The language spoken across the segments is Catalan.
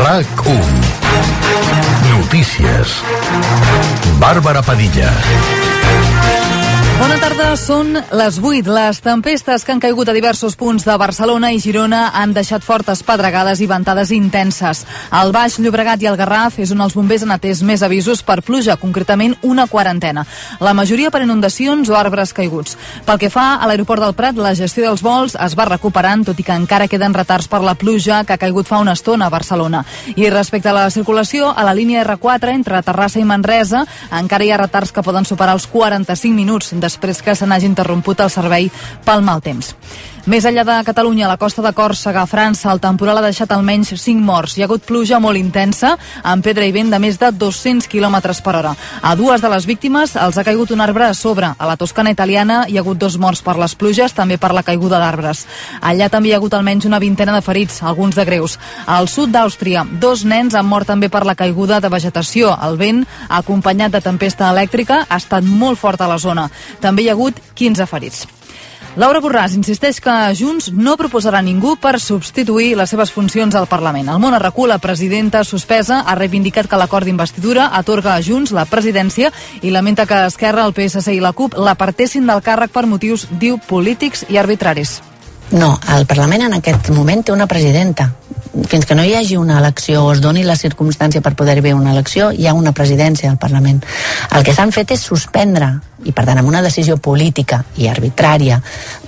RAC1 Notícies. Bàrbara Padilla Bona tarda, són les 8. Les tempestes que han caigut a diversos punts de Barcelona i Girona han deixat fortes pedregades i ventades intenses. Al Baix Llobregat i el Garraf és on els bombers han atès més avisos per pluja, concretament una quarantena. La majoria per inundacions o arbres caiguts. Pel que fa a l'aeroport del Prat, la gestió dels vols es va recuperant, tot i que encara queden retards per la pluja que ha caigut fa una estona a Barcelona. I respecte a la circulació, a la línia R4 entre Terrassa i Manresa encara hi ha retards que poden superar els 45 minuts després que se n'hagi interromput el servei pel mal temps. Més enllà de Catalunya, a la costa de Còrsega, França, el temporal ha deixat almenys 5 morts. Hi ha hagut pluja molt intensa, amb pedra i vent de més de 200 km per hora. A dues de les víctimes els ha caigut un arbre a sobre. A la Toscana italiana hi ha hagut dos morts per les pluges, també per la caiguda d'arbres. Allà també hi ha hagut almenys una vintena de ferits, alguns de greus. Al sud d'Àustria, dos nens han mort també per la caiguda de vegetació. El vent, acompanyat de tempesta elèctrica, ha estat molt fort a la zona. També hi ha hagut 15 ferits. Laura Borràs insisteix que Junts no proposarà ningú per substituir les seves funcions al Parlament. El món Arracú, la presidenta suspesa, ha reivindicat que l'acord d'investidura atorga a Junts la presidència i lamenta que Esquerra, el PSC i la CUP l'apartessin del càrrec per motius, diu, polítics i arbitraris. No, el Parlament en aquest moment té una presidenta. Fins que no hi hagi una elecció o es doni la circumstància per poder haver una elecció, hi ha una presidència al Parlament. El que s'han fet és suspendre, i per tant amb una decisió política i arbitrària,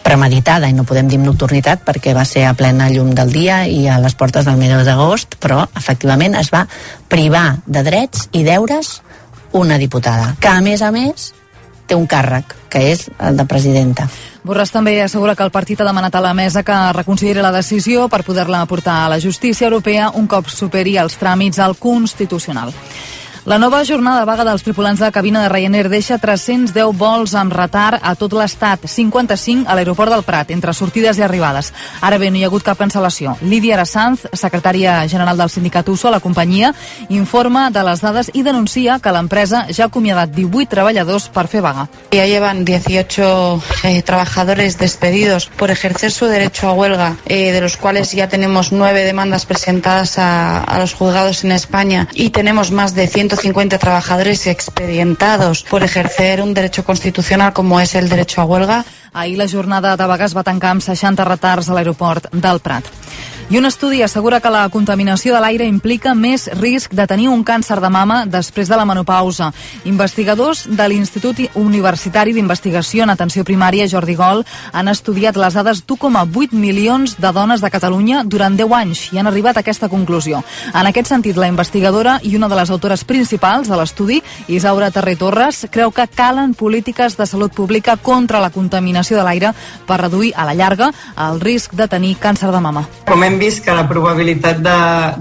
premeditada, i no podem dir nocturnitat perquè va ser a plena llum del dia i a les portes del mes d'agost, però efectivament es va privar de drets i deures una diputada, que a més a més té un càrrec, que és el de presidenta. Borràs també assegura que el partit ha demanat a la mesa que reconsideri la decisió per poder-la portar a la justícia europea un cop superi els tràmits al Constitucional. La nova jornada vaga dels tripulants de cabina de Ryanair deixa 310 vols amb retard a tot l'estat, 55 a l'aeroport del Prat, entre sortides i arribades. Ara bé, no hi ha hagut cap cancel·lació. Lídia Arasanz, secretària general del sindicat USO la companyia, informa de les dades i denuncia que l'empresa ja ha acomiadat 18 treballadors per fer vaga. Ya llevan 18 eh, trabajadores despedidos por ejercer su derecho a huelga, eh, de los cuales ya tenemos nueve demandas presentadas a, a los juzgados en España y tenemos más de 150 trabajadores expedientados por ejercer un derecho constitucional como es el derecho a huelga. Ahir la jornada de vaga es va tancar amb 60 retards a l'aeroport del Prat. I un estudi assegura que la contaminació de l'aire implica més risc de tenir un càncer de mama després de la menopausa. Investigadors de l'Institut Universitari d'Investigació en Atenció Primària Jordi Gol han estudiat les dades d'1,8 milions de dones de Catalunya durant 10 anys i han arribat a aquesta conclusió. En aquest sentit, la investigadora i una de les autores principals de l'estudi, Isaura Terré Torres, creu que calen polítiques de salut pública contra la contaminació de l'aire per reduir a la llarga el risc de tenir càncer de mama. Com hem vist que la probabilitat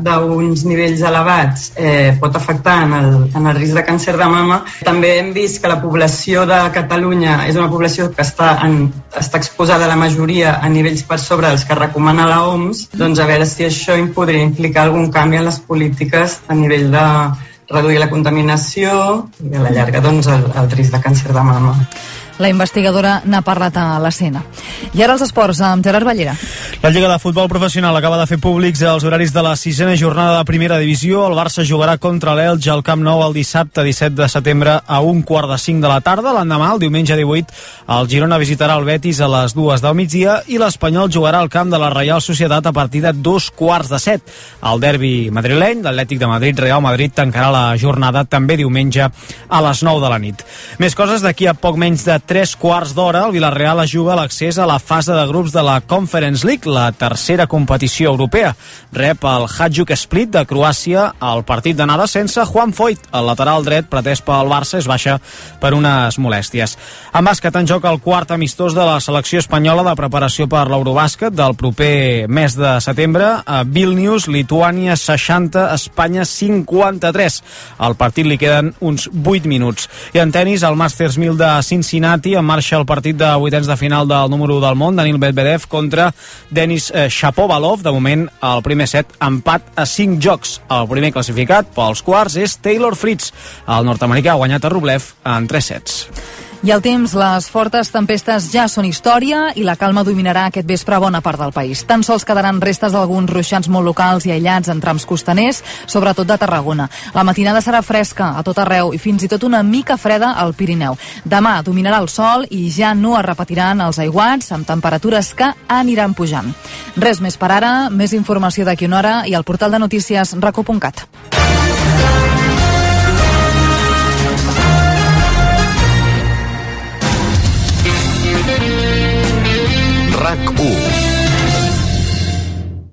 d'uns nivells elevats eh, pot afectar en el, en el risc de càncer de mama, també hem vist que la població de Catalunya és una població que està, en, està exposada la majoria a nivells per sobre dels que recomana la OMS, doncs a veure si això podria implicar algun canvi en les polítiques a nivell de reduir la contaminació i a la llarga doncs, el, el risc de càncer de mama. La investigadora n'ha parlat a l'escena. I ara els esports, amb Gerard Ballera. La Lliga de Futbol Professional acaba de fer públics els horaris de la sisena jornada de primera divisió. El Barça jugarà contra l'Elge al Camp Nou el dissabte 17 de setembre a un quart de cinc de la tarda. L'endemà, el diumenge 18, el Girona visitarà el Betis a les dues del migdia i l'Espanyol jugarà al camp de la Reial Societat a partir de dos quarts de set. El derbi madrileny, l'Atlètic de Madrid, Real Madrid, tancarà la jornada també diumenge a les 9 de la nit. Més coses, d'aquí a poc menys de 3 quarts d'hora, el Villarreal es juga l'accés a la fase de grups de la Conference League, la tercera competició europea. Rep el Hajduk Split de Croàcia al partit d'anada sense Juan Foyt. El lateral dret pretès pel Barça es baixa per unes molèsties. En bàsquet en joc el quart amistós de la selecció espanyola de preparació per l'Eurobàsquet del proper mes de setembre a Vilnius, Lituània 60, Espanya 53. Al partit li queden uns 8 minuts. I en tennis, el Masters 1000 de Cincinnati en marxa el partit de vuitens de final del número del món, Danil Medvedev contra Denis eh, Shapovalov. De moment, el primer set empat a 5 jocs. El primer classificat pels quarts és Taylor Fritz. El nord-americà ha guanyat a Rublev en 3 sets. I el temps, les fortes tempestes ja són història i la calma dominarà aquest vespre bona part del país. Tan sols quedaran restes d'alguns ruixants molt locals i aïllats en trams costaners, sobretot de Tarragona. La matinada serà fresca a tot arreu i fins i tot una mica freda al Pirineu. Demà dominarà el sol i ja no es repetiran els aiguats amb temperatures que aniran pujant. Res més per ara, més informació d'aquí una hora i al portal de notícies recu.cat.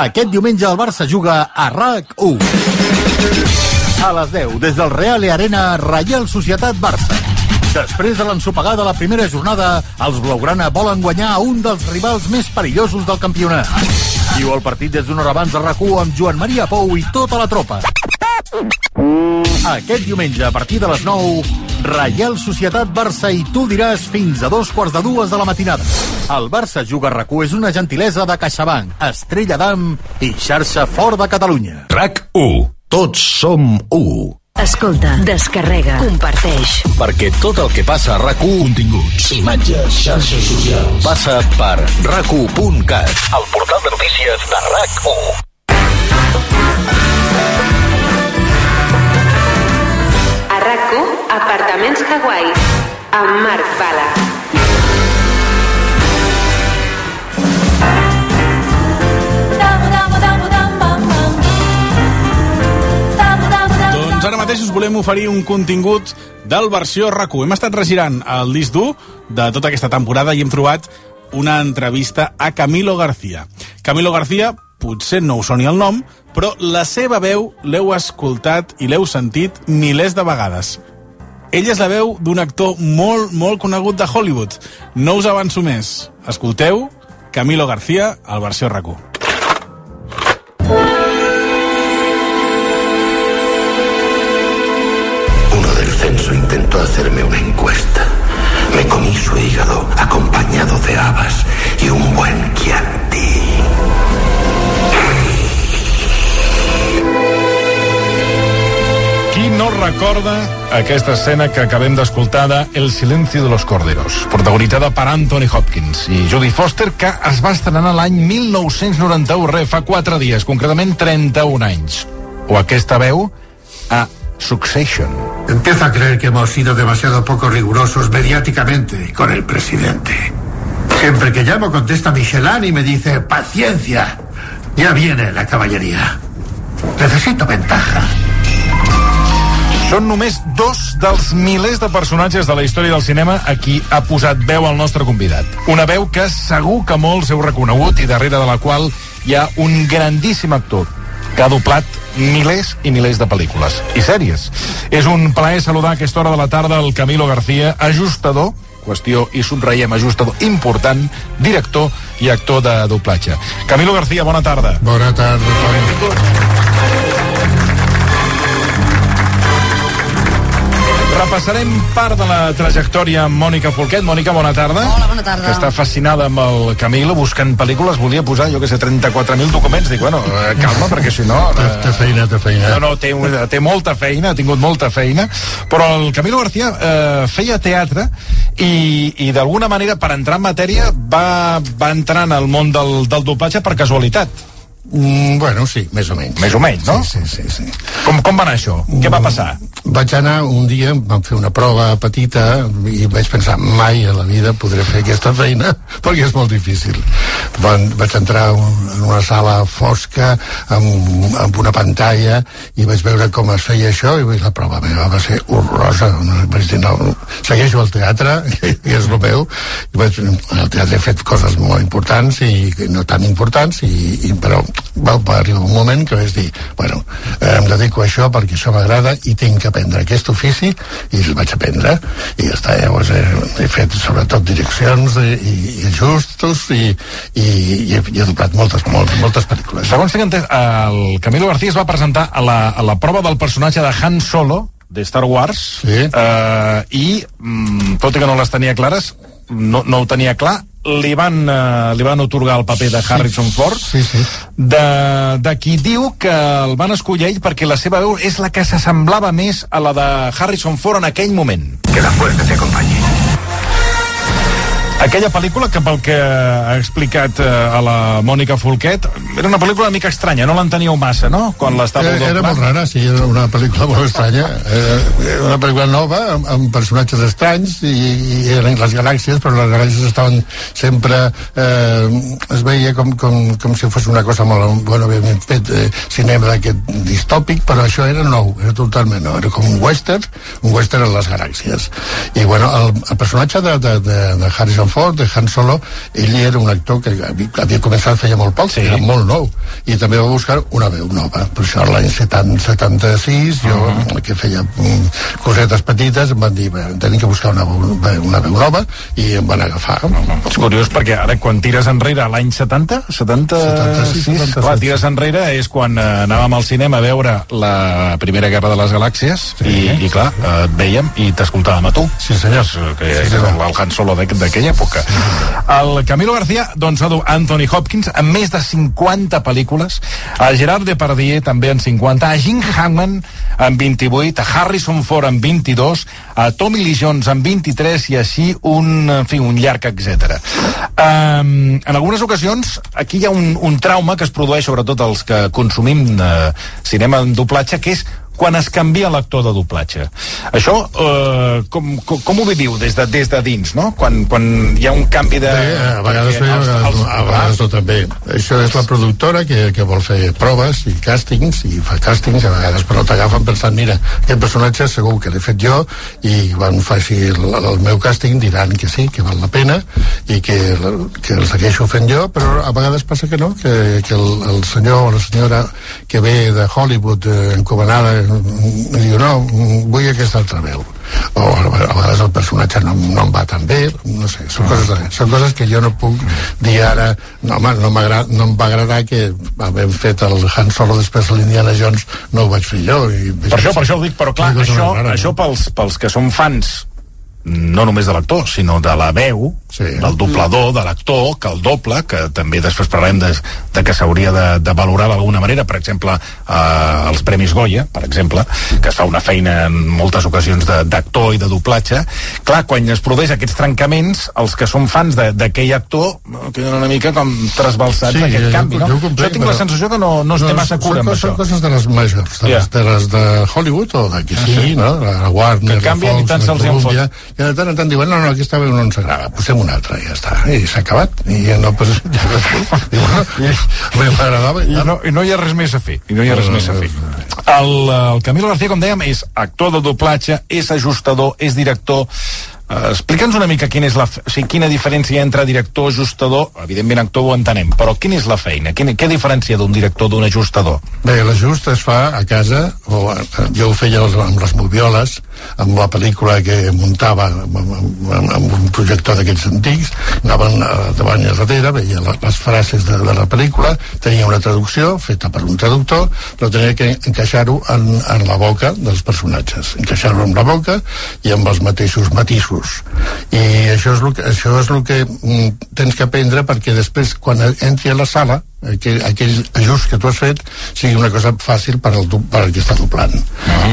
Aquest diumenge el Barça juga a RAC1. A les 10, des del Real Arena, Reial Societat Barça. Després de l'ensopegar de la primera jornada, els Blaugrana volen guanyar a un dels rivals més perillosos del campionat. Viu el partit des d'una hora abans de rac amb Joan Maria Pou i tota la tropa. Aquest diumenge, a partir de les 9, Reial Societat Barça i tu diràs fins a dos quarts de dues de la matinada. El Barça Juga a rac és una gentilesa de CaixaBank, Estrella d'Am i xarxa Fort de Catalunya. RAC1. Tots som u. Escolta, descarrega, comparteix. Perquè tot el que passa a RAC1... Continguts, imatges, xarxes socials... Passa per rac1.cat. El portal de notícies de RAC1. RAC1, Apartaments Hawaii, amb Marc Bala. Doncs ara mateix us volem oferir un contingut del versió rac Hem estat regirant el disc dur de tota aquesta temporada i hem trobat una entrevista a Camilo García. Camilo García, potser no us soni el nom, però la seva veu l'heu escoltat i l'heu sentit milers de vegades. Ell és la veu d'un actor molt, molt conegut de Hollywood. No us avanço més. Escolteu Camilo García al versió rac Uno del censo intentó hacerme una encuesta. Me comí su hígado acompañado de habas y un buen Chianti. Recorda aquesta escena que acabem d'escoltar de El silencio de los corderos, protagonitzada per Anthony Hopkins i Judy Foster, que es va estrenar l'any 1991, re, fa 4 dies, concretament 31 anys. O aquesta veu a Succession. Empiezo a creer que hemos sido demasiado poco rigurosos mediáticamente con el presidente. Siempre que llamo contesta Michelin y me dice, paciencia, ya viene la caballería. Necesito ventaja. Són només dos dels milers de personatges de la història del cinema a qui ha posat veu al nostre convidat. Una veu que segur que molts heu reconegut i darrere de la qual hi ha un grandíssim actor que ha doblat milers i milers de pel·lícules i sèries. És un plaer saludar a aquesta hora de la tarda el Camilo García, ajustador, qüestió i subratllem ajustador important, director i actor de doblatge. Camilo García, bona tarda. Bona tarda, Toni. Repassarem part de la trajectòria amb Mònica Folquet. Mònica, bona tarda. Hola, bona tarda. Que està fascinada amb el Camilo, buscant pel·lícules. Volia posar, jo que sé, 34.000 documents. Dic, bueno, eh, calma, perquè si no... Té, té feina, té feina. No, no, té, té molta feina, ha tingut molta feina, però el Camilo García eh, feia teatre i, i d'alguna manera, per entrar en matèria, va, va entrar en el món del, del doblatge per casualitat. Mm, bueno, sí, més o menys. Més o menys, no? Sí, sí, sí. sí. Com, com va anar això? Mm, Què va passar? Vaig anar un dia, vam fer una prova petita i vaig pensar, mai a la vida podré fer aquesta feina perquè és molt difícil. Van, vaig entrar un, en una sala fosca amb, amb una pantalla i vaig veure com es feia això i la prova meva va ser horrorosa. Vaig dir, no, segueixo al teatre, que és el meu, i vaig, al teatre he fet coses molt importants i no tan importants, i, i però va, va arribar un moment que vaig dir, bueno, em dedico a això perquè això m'agrada i tinc que aprendre aquest ofici i el vaig aprendre i ja està, llavors he, he fet sobretot direccions i, i, i ajustos i, i, i, he, i he doblat moltes, moltes, moltes pel·lícules. Segons tinc entès, el Camilo García es va presentar a la, a la prova del personatge de Han Solo, de Star Wars, sí. eh, i, mm, tot i que no les tenia clares, no, no ho tenia clar, li van, eh, li van otorgar el paper de Harrison sí, Ford sí, sí. De, de qui diu que el van escollir ell perquè la seva veu és la que s'assemblava més a la de Harrison Ford en aquell moment. Que la fuerza te acompañe. Aquella pel·lícula, que pel que ha explicat eh, a la Mònica Folquet, era una pel·lícula una mica estranya, no l'enteníeu massa, no?, quan l'estava Era, era molt rara, sí, era una pel·lícula molt estranya. Era, era una pel·lícula nova, amb, amb personatges estranys, i, i eren les galàxies, però les galàxies estaven sempre... Eh, es veia com, com, com si fos una cosa molt... Bueno, havíem fet eh, cinema d'aquest distòpic, però això era nou, era totalment nou. Era com un western, un western en les galàxies. I, bueno, el, el personatge de, de, de, de Harrison Ford, de Han Solo, ell era un actor que havia, començat feia molt poc, sí. era molt nou, i també va buscar una veu nova. Per això l'any 76, jo, uh -huh. que feia mm, cosetes petites, em van dir, bé, tenim que buscar una veu, una veu nova, i em van agafar. Uh -huh. És curiós perquè ara quan tires enrere l'any 70, 70, 76, 76, clar, tires enrere és quan eh, anàvem al cinema a veure la Primera Guerra de les Galàxies sí. i, i clar, eh, et veiem i t'escoltàvem a tu. Sí, senyor. Que sí, és el, Han Solo d'aqu- d'aquella època. El Camilo García, doncs, Anthony Hopkins amb més de 50 pel·lícules, a Gerard Depardieu també en 50, a Jim Hammond amb 28, a Harrison Ford amb 22, a Tommy Lee Jones amb 23 i així un, en fi, un llarg etc. Um, en algunes ocasions aquí hi ha un, un trauma que es produeix sobretot els que consumim eh, cinema en doblatge que és quan es canvia l'actor de doblatge. Això, eh, com, com, com ho viviu des de, des de dins, no? Quan, quan hi ha un canvi de... Bé, a vegades bé, els- els- a vegades no també. Això és la productora que, que vol fer proves i càstings, i fa càstings a vegades, però t'agafen pensant, mira, aquest personatge segur que l'he fet jo, i quan faci el, el meu càsting diran que sí, que val la pena, i que, que el segueixo fent jo, però a vegades passa que no, que, que el, el senyor o la senyora que ve de Hollywood eh, encomanada diu, no, vull aquesta altra veu o a vegades el personatge no, no em va tan bé, no sé, són, coses, de- són coses que jo no puc dir ara, no, home, no, no em va agradar que havent fet el Han Solo després a l'Indiana Jones no ho vaig fer jo. I, Per això, per això ho dic, però clar, això, això pels, pels que som fans no només de l'actor, sinó de la veu, sí. del doblador, de l'actor, que el doble, que també després parlarem de, de que s'hauria de, de valorar d'alguna manera, per exemple, eh, els Premis Goya, per exemple, que es fa una feina en moltes ocasions de- d'actor i de doblatge. Clar, quan es produeix aquests trencaments, els que som fans de- d'aquell actor no, queden una mica com trasbalsats Sí, d'aquest jo- canvi, no? jo comprenc, jo tinc la sensació que no, no es té massa són cura amb això. Són coses de les majors, de, les, de les de Hollywood o de qui Ah, sigui, sí? no? La Warner, Que canvien la i Fox, tant la se'ls i de tant en tant diuen, no, no, aquesta veu no ens agrada, posem una altra, i ja està, i s'ha acabat, i ja no, pues, ja, bueno, a mi m'agradava, I no, I no hi ha res més a fer. I no hi ha res més a fer. El, el Camilo García, com dèiem, és actor de doblatge, és ajustador, és director... Uh, Explica'ns una mica quina és la, o sigui, quina diferència entre director, ajustador, evidentment actor ho entenem, però quina és la feina? Quina, què diferència d'un director d'un ajustador? Bé, l'ajust es fa a casa, o eh, jo ho feia amb les movioles, amb la pel·lícula que muntava amb, amb, amb, un projector d'aquests antics, anaven a davant i a darrere, veia la- les frases de, de la pel·lícula, tenia una traducció feta per un traductor, però tenia que encaixar-ho en, en la boca dels personatges, encaixar-ho en la boca i amb els mateixos matisos. I això és el que, això és el que mm, tens que aprendre perquè després, quan entri a la sala, aquell, aquell ajust que tu has fet sigui una cosa fàcil per al, per al que està doblant.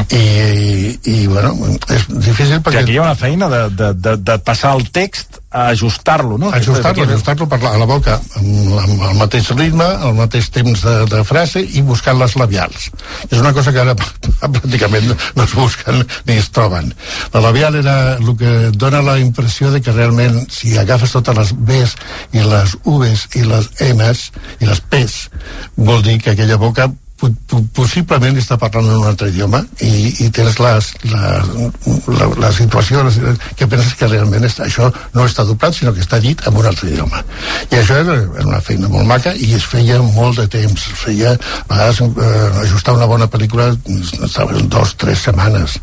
I, i, I, bueno, és difícil Que perquè... aquí hi ha una feina de, de, de, de passar el text a ajustar-lo, no? ajustar-lo, ajustar-lo per la, a la boca amb, amb el mateix ritme, al mateix temps de, de frase i buscant les labials. És una cosa que ara pràcticament no es busquen ni es troben. La labial era el que dona la impressió de que realment si agafes totes les Bs i les Vs i les Ms i les Ps vol dir que aquella boca possiblement està parlant en un altre idioma i, i tens les, la, la, la situació que penses que realment està, això no està doblat sinó que està dit en un altre idioma. I això era, era una feina molt maca i es feia molt de temps. Es feia a vegades eh, ajustar una bona pel·lícula estava en dos, tres setmanes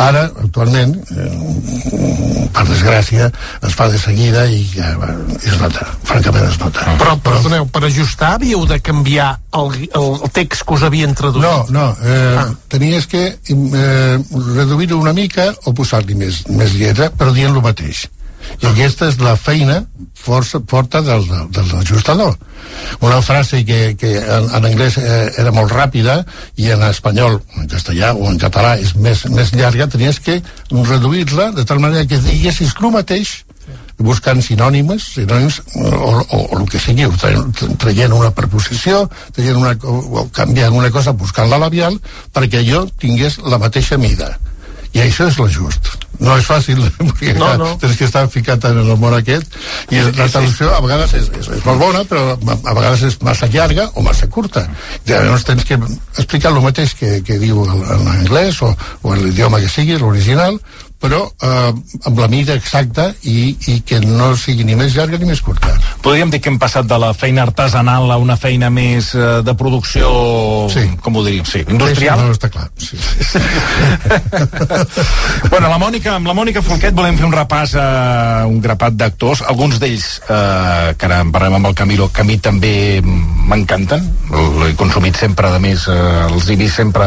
ara, actualment eh, per desgràcia es fa de seguida i ja, es nota, francament es nota Però, perdoneu, per ajustar havíeu de canviar el, el text que us havien traduït? No, no, eh, ah. tenies que eh, reduir-ho una mica o posar-li més, més lletra, però dient el mateix. I aquesta és la feina força, forta del, del, ajustador. Una frase que, que en, en anglès eh, era molt ràpida i en espanyol, en castellà o en català és més, més llarga, tenies que reduir-la de tal manera que diguessis el mateix buscant sinònimes, sinònims o, o, o el que sigui, tra- traient una preposició, traient una, o, o canviant una cosa, buscant la labial, perquè jo tingués la mateixa mida. I això és l'ajust. No és fàcil, perquè No, no, tens que estar ficat en el món aquest, i la traducció a vegades és, és, és molt bona, però a, vegades és massa llarga o massa curta. Llavors tens que explicar el mateix que, que diu en, en anglès o, o en l'idioma que sigui, l'original, però eh, amb la mida exacta i, i que no sigui ni més llarga ni més curta. Podríem dir que hem passat de la feina artesanal a una feina més eh, de producció, sí. com ho diríem, sí, industrial. Sí, sí, no, està clar. Sí. bueno, la Mònica, amb la Mònica Folquet volem fer un repàs a un grapat d'actors, alguns d'ells eh, que ara en parlem amb el Camilo, que a mi també m'encanten, l'he consumit sempre, a més, eh, els he vist sempre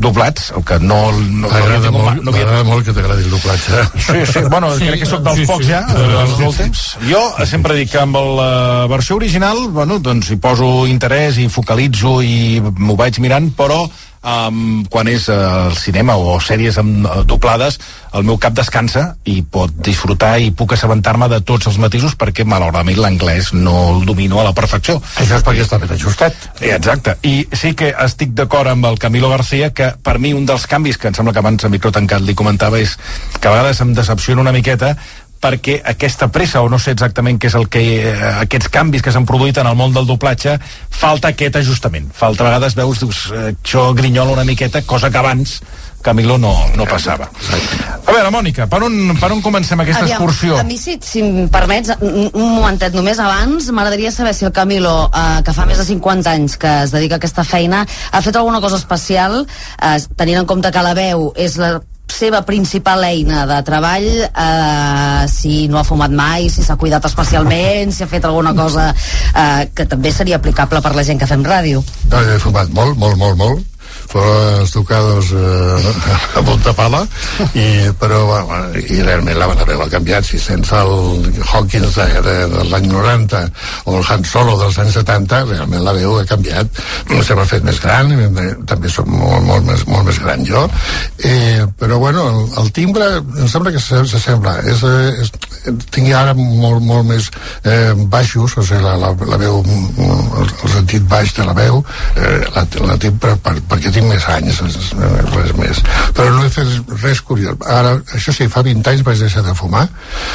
doblats, el que no... no, M'agrada no, molt, no, havia- m'agrada molt que t'agradi el doblatge. Sí, sí, bueno, sí, crec que sóc dels sí, pocs sí. ja, eh, als últims. Jo sempre dic que amb la versió original, bueno, doncs hi poso interès i focalitzo i m'ho vaig mirant, però um, quan és eh, al cinema o sèries amb, eh, doblades, el meu cap descansa i pot disfrutar i puc assabentar-me de tots els matisos perquè malauradament l'anglès no el domino a la perfecció. Això és perquè està ben ajustat. Eh, Exacte. I sí que estic d'acord amb el Camilo García que per mi un dels canvis, que em sembla que abans a micro tancat li comentava, és que a vegades em decepciona una miqueta perquè aquesta pressa, o no sé exactament què és el que, eh, aquests canvis que s'han produït en el món del doblatge, falta aquest ajustament. Falta a vegades veus, dius, eh, això grinyola una miqueta, cosa que abans Camilo no, no passava. A veure, Mònica, per on, per on comencem aquesta Aviam, excursió? A mi, si, si em permets, un, un momentet només abans, m'agradaria saber si el Camilo, eh, que fa més de 50 anys que es dedica a aquesta feina, ha fet alguna cosa especial, eh, tenint en compte que la veu és la seva principal eina de treball eh, si no ha fumat mai si s'ha cuidat especialment si ha fet alguna cosa eh, que també seria aplicable per la gent que fem ràdio. No, he fumat molt, molt, molt, molt però estocados eh, a punta pala i, però bueno, i realment la, veu ha canviat si sense el Hawkins de, de, de l'any 90 o el Han Solo dels anys 70 realment la veu ha canviat. Se m'ha fet més gran també soc molt, molt, més, molt més gran jo. Eh, però bueno el, el timbre em sembla que s'assembla. És, és, tinc ara molt, molt més eh, baixos o sigui la, la, la veu el, el sentit baix de la veu eh, la, la tinc per, per, perquè tinc més anys res més però no he fet res curiós ara, això sí, fa 20 anys vaig deixar de fumar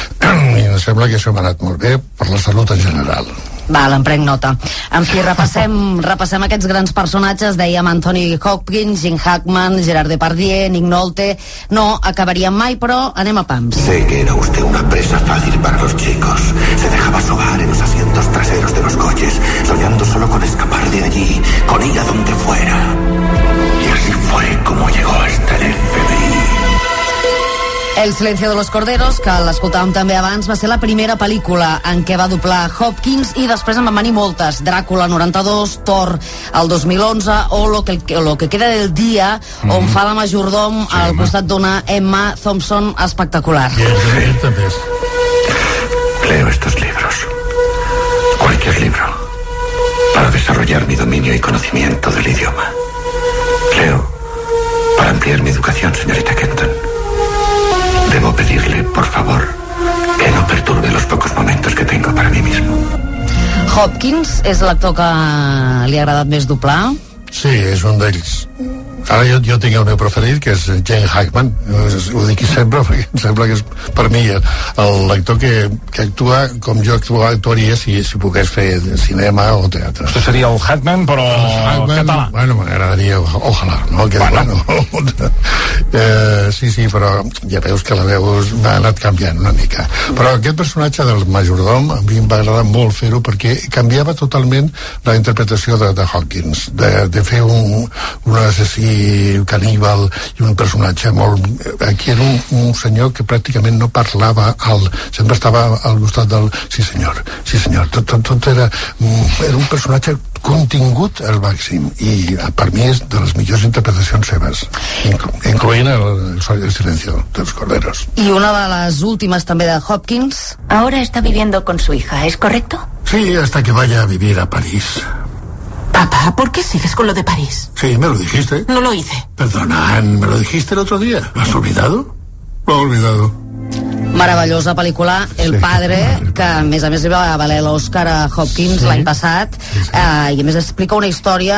i em sembla que això m'ha anat molt bé per la salut en general Val, em prenc nota. En fi, repassem, repassem aquests grans personatges, dèiem Anthony Hopkins, Jim Hackman, Gerard Depardieu, Nick Nolte... No acabaríem mai, però anem a pams. Sé que era usted una presa fácil para los chicos. Se dejaba sobar en los asientos traseros de los coches, soñando solo con escapar de allí, con ir a donde fuera. Fue como llegó hasta el FBI. El silencio de los corderos, que l'escoltàvem també abans, va ser la primera pel·lícula en què va doblar Hopkins i després en van venir moltes. Dràcula 92, Thor el 2011 o Lo que, lo que queda del dia, mm. on fa la majordom sí, al costat d'una Emma Thompson espectacular. Leo estos libros. Cualquier libro. Para desarrollar mi dominio y conocimiento del idioma. Leo ampliar mi educación, señorita Kenton. Debo pedirle, por favor, que no perturbe los pocos momentos que tengo para mí mismo. Hopkins és l'actor que li ha agradat més doblar? Sí, és un d'ells. Ara jo, jo tinc el meu preferit, que és Jane Hackman. Ho dic sempre, perquè em sembla que és per mi el lector que, que actua com jo actua, actuaria si, si pogués fer cinema o teatre. Això seria el Hackman, però Hackman, català. Bueno, m'agradaria, ojalà, no? Que, Bueno. bueno. eh, sí, sí, però ja veus que la veu m'ha anat canviant una mica. Però aquest personatge del majordom a mi em va agradar molt fer-ho perquè canviava totalment la interpretació de, de Hawkins, de, de fer un, un assassí caníbal i un personatge molt... Aquí era un, un senyor que pràcticament no parlava, al, sempre estava al costat del... Sí senyor, sí senyor, tot, tot, tot era, mm, era un personatge contingut al màxim i eh, per mi és de les millors interpretacions seves inclo incloent el, el, el silencio dels corderos I una de les últimes també de Hopkins. Ahora está viviendo con su hija, ¿es correcto? Sí, hasta que vaya a vivir a París. Papá, ¿por qué sigues con lo de París? Sí, me lo dijiste. No lo hice. Perdona, me lo dijiste el otro día. ¿Lo has olvidado? Lo he olvidado. Meravellosa pel·lícula El Sí. Padre, que a més a més li va valer l'Oscar a Hopkins Sí. l'any passat eh, i a més explica una història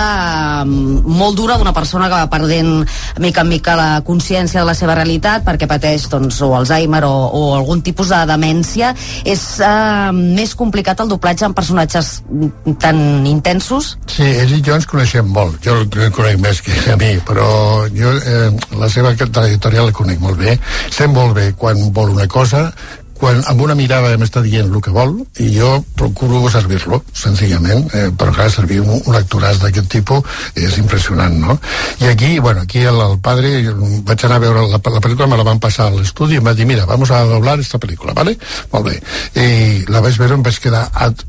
eh, molt dura d'una persona que va perdent mica en mica la consciència de la seva realitat perquè pateix doncs, o Alzheimer o, o algun tipus de demència és eh, més complicat el doblatge en personatges tan intensos Sí, ell i jo ens coneixem molt. Jo el conec més que a mi, però jo eh, la seva trajectòria la conec molt bé. Sé molt bé quan vol una cosa, quan amb una mirada m'està dient el que vol i jo procuro servir-lo senzillament, eh, però clar, servir un, un actoràs d'aquest tipus és impressionant, no? I aquí, bueno, aquí el, el padre vaig anar a veure la, la pel·lícula, me la van passar a l'estudi i em va dir, mira, vamos a doblar esta pel·lícula, ¿vale? Molt bé. I la vaig veure em vaig quedar at,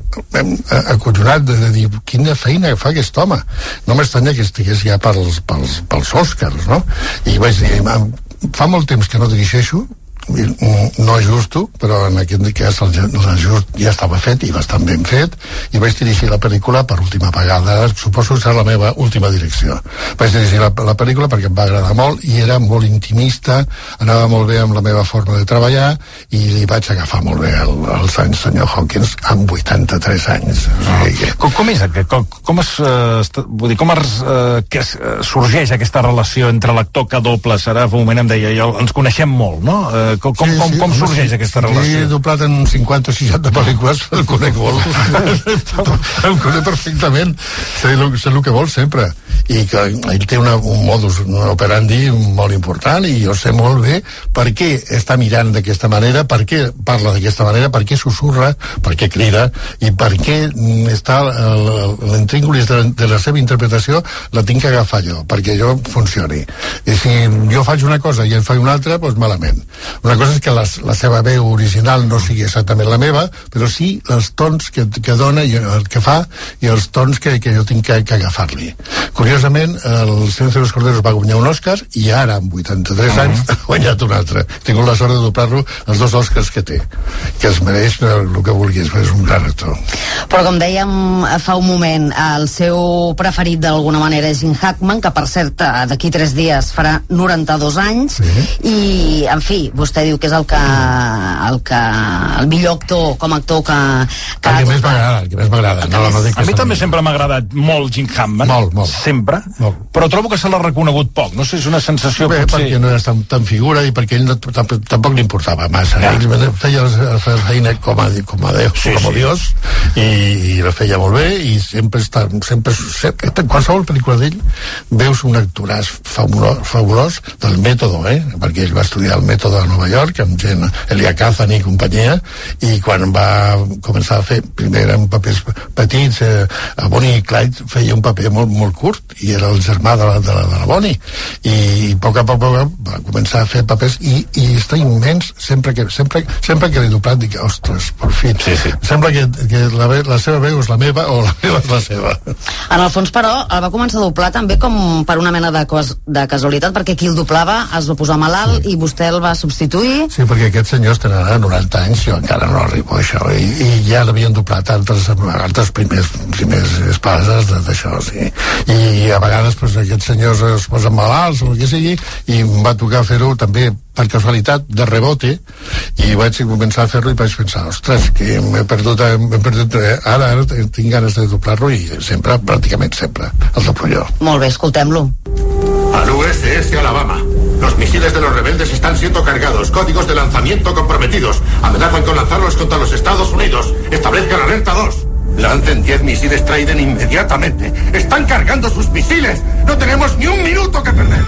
acollonat de, de dir, quina feina que fa aquest home. No m'estranya que estigués ja pels, pels, pels Oscars, no? I vaig dir, "Em- fa molt temps que no dirigeixo, mm, no ajusto, però en aquest cas el- l'ajust ja estava fet i bastant ben fet i vaig dirigir la pel·lícula per última vegada suposo que serà la meva última direcció vaig dirigir la, la pel·lícula perquè em va agradar molt i era molt intimista anava molt bé amb la meva forma de treballar i li vaig agafar molt bé el, anys senyor Hawkins amb 83 anys o sigui, Com, com és aquest? Com, com es, eh, vull dir, com es, eh, que es, eh, sorgeix aquesta relació entre l'actor que doble? Serà, un moment em deia, jo, ens coneixem molt, no? Eh, com, com, com, com sorgeix sí, aquesta sí, relació? He doblat en 50 o 60 pel·lícules, el conec molt. el conec perfectament. Sé el, sé el que vol sempre. I que ell té una, un modus operandi molt important i jo sé molt bé per què està mirant d'aquesta manera, per què parla d'aquesta manera, per què susurra, per què crida i per què està l'intríngulis de, de la seva interpretació la tinc que agafar jo, perquè jo funcioni. I si jo faig una cosa i ell fa una altra, doncs malament. Una cosa és que la, la seva veu original no sigui exactament la meva, però sí els tons que, que dona i el que fa i els tons que, que jo tinc que, que agafar-li. Curiosament, el Silencio de los Corderos va guanyar un Òscar i ara, amb 83 anys, ha guanyat un altre. He tingut la sort de doblar-lo els dos Òscars que té, que es mereix el que vulguis, però és un gran actor. Però com dèiem eh, fa un moment, el seu preferit d'alguna manera és Jim Hackman, que per cert eh, d'aquí tres dies farà 92 anys, sí. i en fi, vostè diu que és el que el, que, el millor actor com a actor que... que El que més m'agrada, el que més m'agrada. No, no A mi també sempre m'ha agradat molt Jim Hammond. Molt, molt. Sempre. Molt. Però trobo que se l'ha reconegut poc. No sé, és una sensació Bé, potser... perquè no era tan, tan figura i perquè ell no, tampoc, tampoc li importava massa. Ja. Ell feia la feina com a, com a Déu, Sí, com a sí. Dios, i, i la feia molt bé, i sempre està, sempre, sempre en qualsevol pel·lícula d'ell veus un actoràs fabulós, fabulós del mètode, eh? perquè ell va estudiar el mètode a Nova York, amb gent, Elia Kazan i companyia, i quan va començar a fer, primer eren papers petits, eh, a Bonnie i Clyde feia un paper molt, molt curt, i era el germà de la, de la, de la Bonnie, i poc a poc, a poc va començar a fer papers, i, i està immens, sempre que, sempre, sempre que l'he doblat, dic, ostres, per fi, sí, sí. sembla que, que la, ve- la seva veu és la meva, o la meva és la seva. En el fons, però, el va començar a doblar també com per una mena de, cos, de casualitat, perquè qui el doblava es va posar malalt sí. i vostè el va substituir. Sí, perquè aquests senyors tenen ara 90 anys, jo encara no arribo a això, i, i ja l'havien doblat altres, altres primers, primers espases d'això, sí. I a vegades pues, aquests senyors es posen malalts o el que sigui, i em va tocar fer-ho també per casualitat, de rebote, i vaig començar a fer-lo i vaig pensar, ostres, que m'he perdut, perdut eh, ara, ara tinc ganes de doblar-lo i sempre, pràcticament sempre, el doblo jo. Molt bé, escoltem-lo. Al USS Alabama. Los misiles de los rebeldes están siendo cargados. Códigos de lanzamiento comprometidos. Amenazan con lanzarlos contra los Estados Unidos. Establezcan alerta 2. Lancen 10 misiles Trident inmediatamente. Están cargando sus misiles. No tenemos ni un minuto que perder.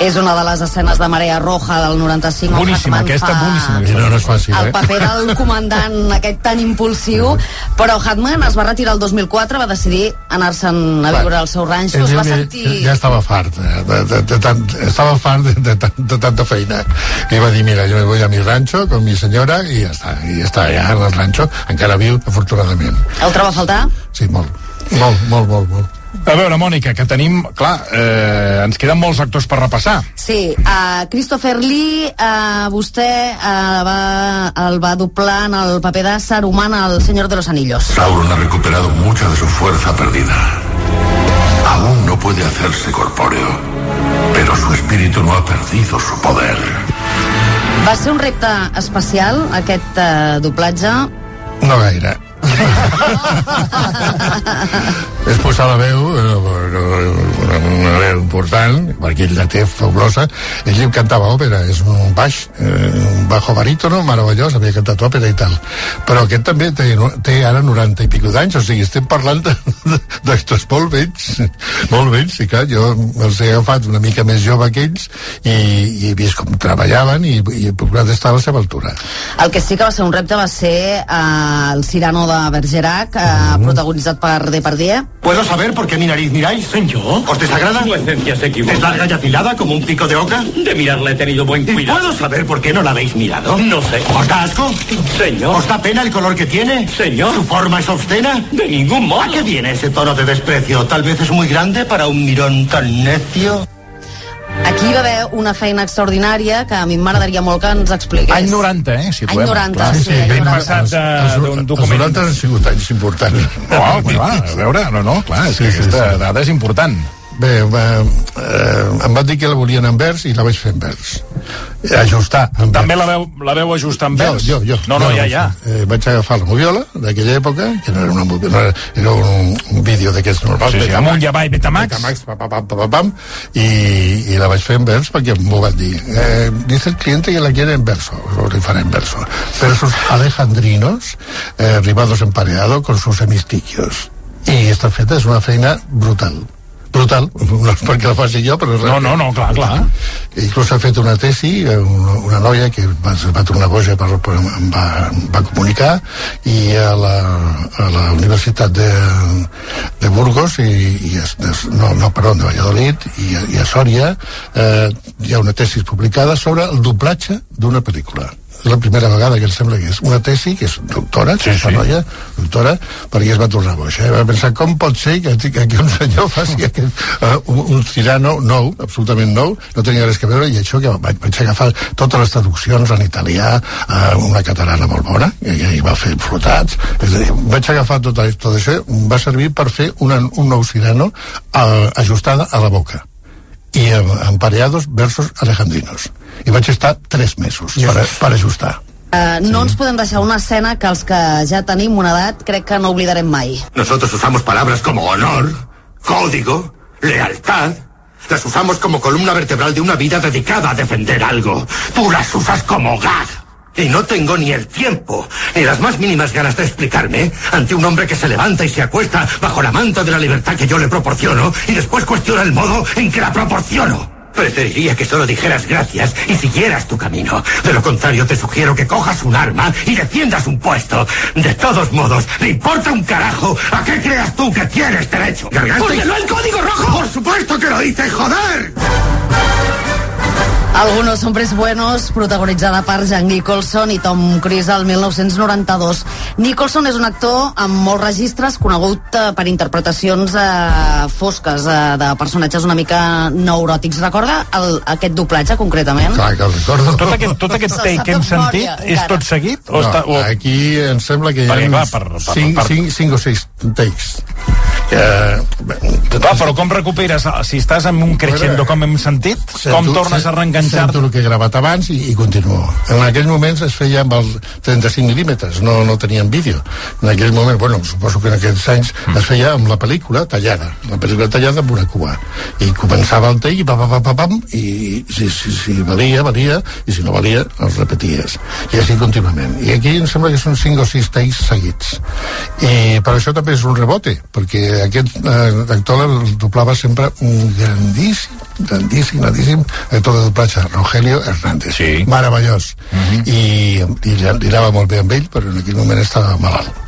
És una de les escenes de Marea Roja del 95. on Boníssima, aquesta, fa boníssima. No, no és fàcil, el eh? paper del comandant aquest tan impulsiu, però Hatman es va retirar el 2004, va decidir anar-se'n a viure al seu ranxo, es va sentir... Ja estava fart, eh, de, de, de, tant, estava fart de, de, de tanta feina. I va dir, mira, yo me voy a mi rancho con mi señora i ja està, i ja està, ja en el rancho, encara viu, afortunadament. El troba a faltar? Sí, molt, molt, molt, molt, molt. A veure, Mònica, que tenim... Clar, eh, ens queden molts actors per repassar. Sí, uh, Christopher Lee, uh, vostè uh, va, el va doblar en el paper de Saruman al Senyor de los Anillos. Sauron ha recuperado mucha de su fuerza perdida. Aún no puede hacerse corpóreo, pero su espíritu no ha perdido su poder. Va ser un repte especial, aquest uh, doblatge. No gaire. és posar la veu eh, una, una veu important perquè ell la té fabulosa. Ell li cantava òpera, és un baix eh, un bajo barítono meravellós havia cantat òpera i tal. Però aquest també té, té ara 90 i pico d'anys o sigui, estem parlant d'actors molt vells molt vells, i clar, jo els he agafat una mica més jove que ells i, i he vist com treballaven i, i he procurat estar a la seva altura. El que sí que va ser un repte va ser uh, el Cirano de Bergerac, uh, protagonitzat per Depardieu. ¿Puedo saber por qué mi nariz miráis? ¿Yo? ¿Os desagrada? Su esencia se equivoca. ¿Es larga y afilada como un pico de oca? De mirarla he tenido buen ¿Y cuidado. puedo saber por qué no la habéis mirado? No sé. ¿Os da asco? Señor. ¿Os da pena el color que tiene? Señor. ¿Su forma es obscena? De ningún modo. ¿A qué viene ese tono de desprecio? ¿Tal vez es muy grande para un mirón tan necio? Aquí hi va haver una feina extraordinària que a mi m'agradaria molt que ens expliqués. Any 90, eh? Situem. Any 90, Clar, sí, any ben 90. passat els, d'un els document... 90 han sigut anys importants Oh, clar, a veure, no, no, clar, és Sí, que sí, aquesta sí. dada és important. Bé, va, eh, em van dir que la volien en vers i la vaig fer en vers. Ajustar en vers. També la veu, la veu ajustar amb vers? Jo, jo, jo. No, no, Jo ja, ja. Eh, vaig agafar la moviola d'aquella època, que no era una no era, era un, un vídeo d'aquests normals. Sí, sí, amb un Yabai Betamax. Betamax, pa, pa, pam, pa, pa, pam, i, i la vaig fer en vers perquè m'ho van dir. Eh, dice el cliente que la quiere en verso, lo faré en verso. Versos alejandrinos, eh, ribados empareado con sus hemistiquios. I està feta, és una feina brutal brutal, no és perquè la faci jo però No, no, no, clar, clar. inclús ha fet una tesi eh, una, una noia que va, va tornar boja per, per, va, va comunicar i a la, a la Universitat de, de Burgos i, i es, no, no, perdó, de Valladolid i, i a Sòria eh, hi ha una tesi publicada sobre el doblatge d'una pel·lícula és la primera vegada que em sembla que és una tesi que és doctora, sí, sí. noia, doctora, perquè es va tornar boja. Eh? Va pensar com pot ser que, que, un senyor faci aquest, uh, un, un tirano nou, absolutament nou, no tenia res que veure, i això que vaig, vaig agafar totes les traduccions en italià, uh, una catalana molt bona, i, i va fer flotats, és a dir, vaig agafar tot, tot això, va servir per fer una, un nou sireno uh, ajustada a la boca i amb, amb pareados versos alejandrinos i vaig estar tres mesos per, per ajustar Uh, no ens podem deixar una escena que els que ja tenim una edat crec que no oblidarem mai. Nosotros usamos palabras como honor, código, lealtad. Las usamos como columna vertebral de una vida dedicada a defender algo. Tú las usas como gag. Y no tengo ni el tiempo, ni las más mínimas ganas de explicarme ante un hombre que se levanta y se acuesta bajo la manta de la libertad que yo le proporciono y después cuestiona el modo en que la proporciono. Preferiría que solo dijeras gracias y siguieras tu camino. De lo contrario, te sugiero que cojas un arma y defiendas un puesto. De todos modos, ¿le importa un carajo a qué creas tú que tienes derecho? ¿Garganta? ¡Porque no el código rojo! ¡Por supuesto que lo hice, joder! Algunos hombres buenos, protagonitzada per Jack Nicholson i Tom Cruise al 1992. Nicholson és un actor amb molts registres, conegut eh, per interpretacions eh, fosques eh, de personatges una mica neuròtics. Recorda el, aquest doblatge, concretament? clar que el recordo Tot aquest, tot aquest take que hem sentit és encara. tot seguit? O no, està, o... aquí em sembla que hi ha Perquè, clar, uns per- per- cinc, per- cinc, cinc o sis takes que, Clar, però com recuperes, si estàs en un crescendo com hem sentit, com tornes a reenganxar-te? Sento el que he gravat abans i, i continuo. En aquells moments es feia amb els 35 mil·límetres, no, no teníem vídeo. En aquells moments, bueno, suposo que en aquests anys es feia amb la pel·lícula tallada, la pel·lícula tallada amb una cua. I començava el take i pa, pa, pa, pa, pam, i si, si, si valia, valia, i si no valia, els repeties. I així contínuament. I aquí em sembla que són 5 o 6 takes seguits. I per això també és un rebote, perquè aquest eh, actor el doblava sempre un grandíssim, grandíssim, grandíssim actor de doblatge, Rogelio Hernández. Sí. Meravellós. I, i li, anava molt bé amb ell, però en aquell moment estava malalt.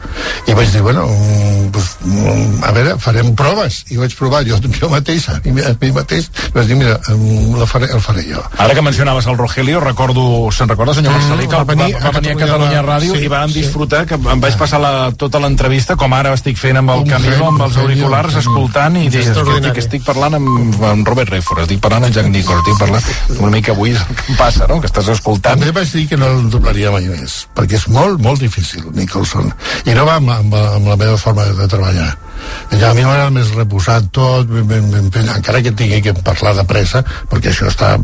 I vaig dir, bueno, mm, pues, mm, a veure, farem proves. I vaig provar jo, jo mateix, a mi, a mi mateix, vaig dir, mira, mm, la faré, el faré jo. Ara que mencionaves el Rogelio, recordo, se'n recorda, senyor Marcelí, que va, va, va venir a Catalunya Ràdio sí, i vam sí. disfrutar, que em vaig passar la, tota l'entrevista, com ara estic fent amb el Camilo, amb els auriculars, escoltant, i dius, escolti, que estic parlant amb, amb Robert Redford, estic parlant amb Jack Nicholson, estic parlant una mica avui és el que em passa, no?, que estàs escoltant. També vaig dir que no el doblaria mai més, perquè és molt, molt difícil, Nicholson. I no va amb, amb, amb la meva forma de treballar. Ja a mi m'agrada més reposat tot, ben, ben, ben, encara que tingui que parlar de pressa, perquè això està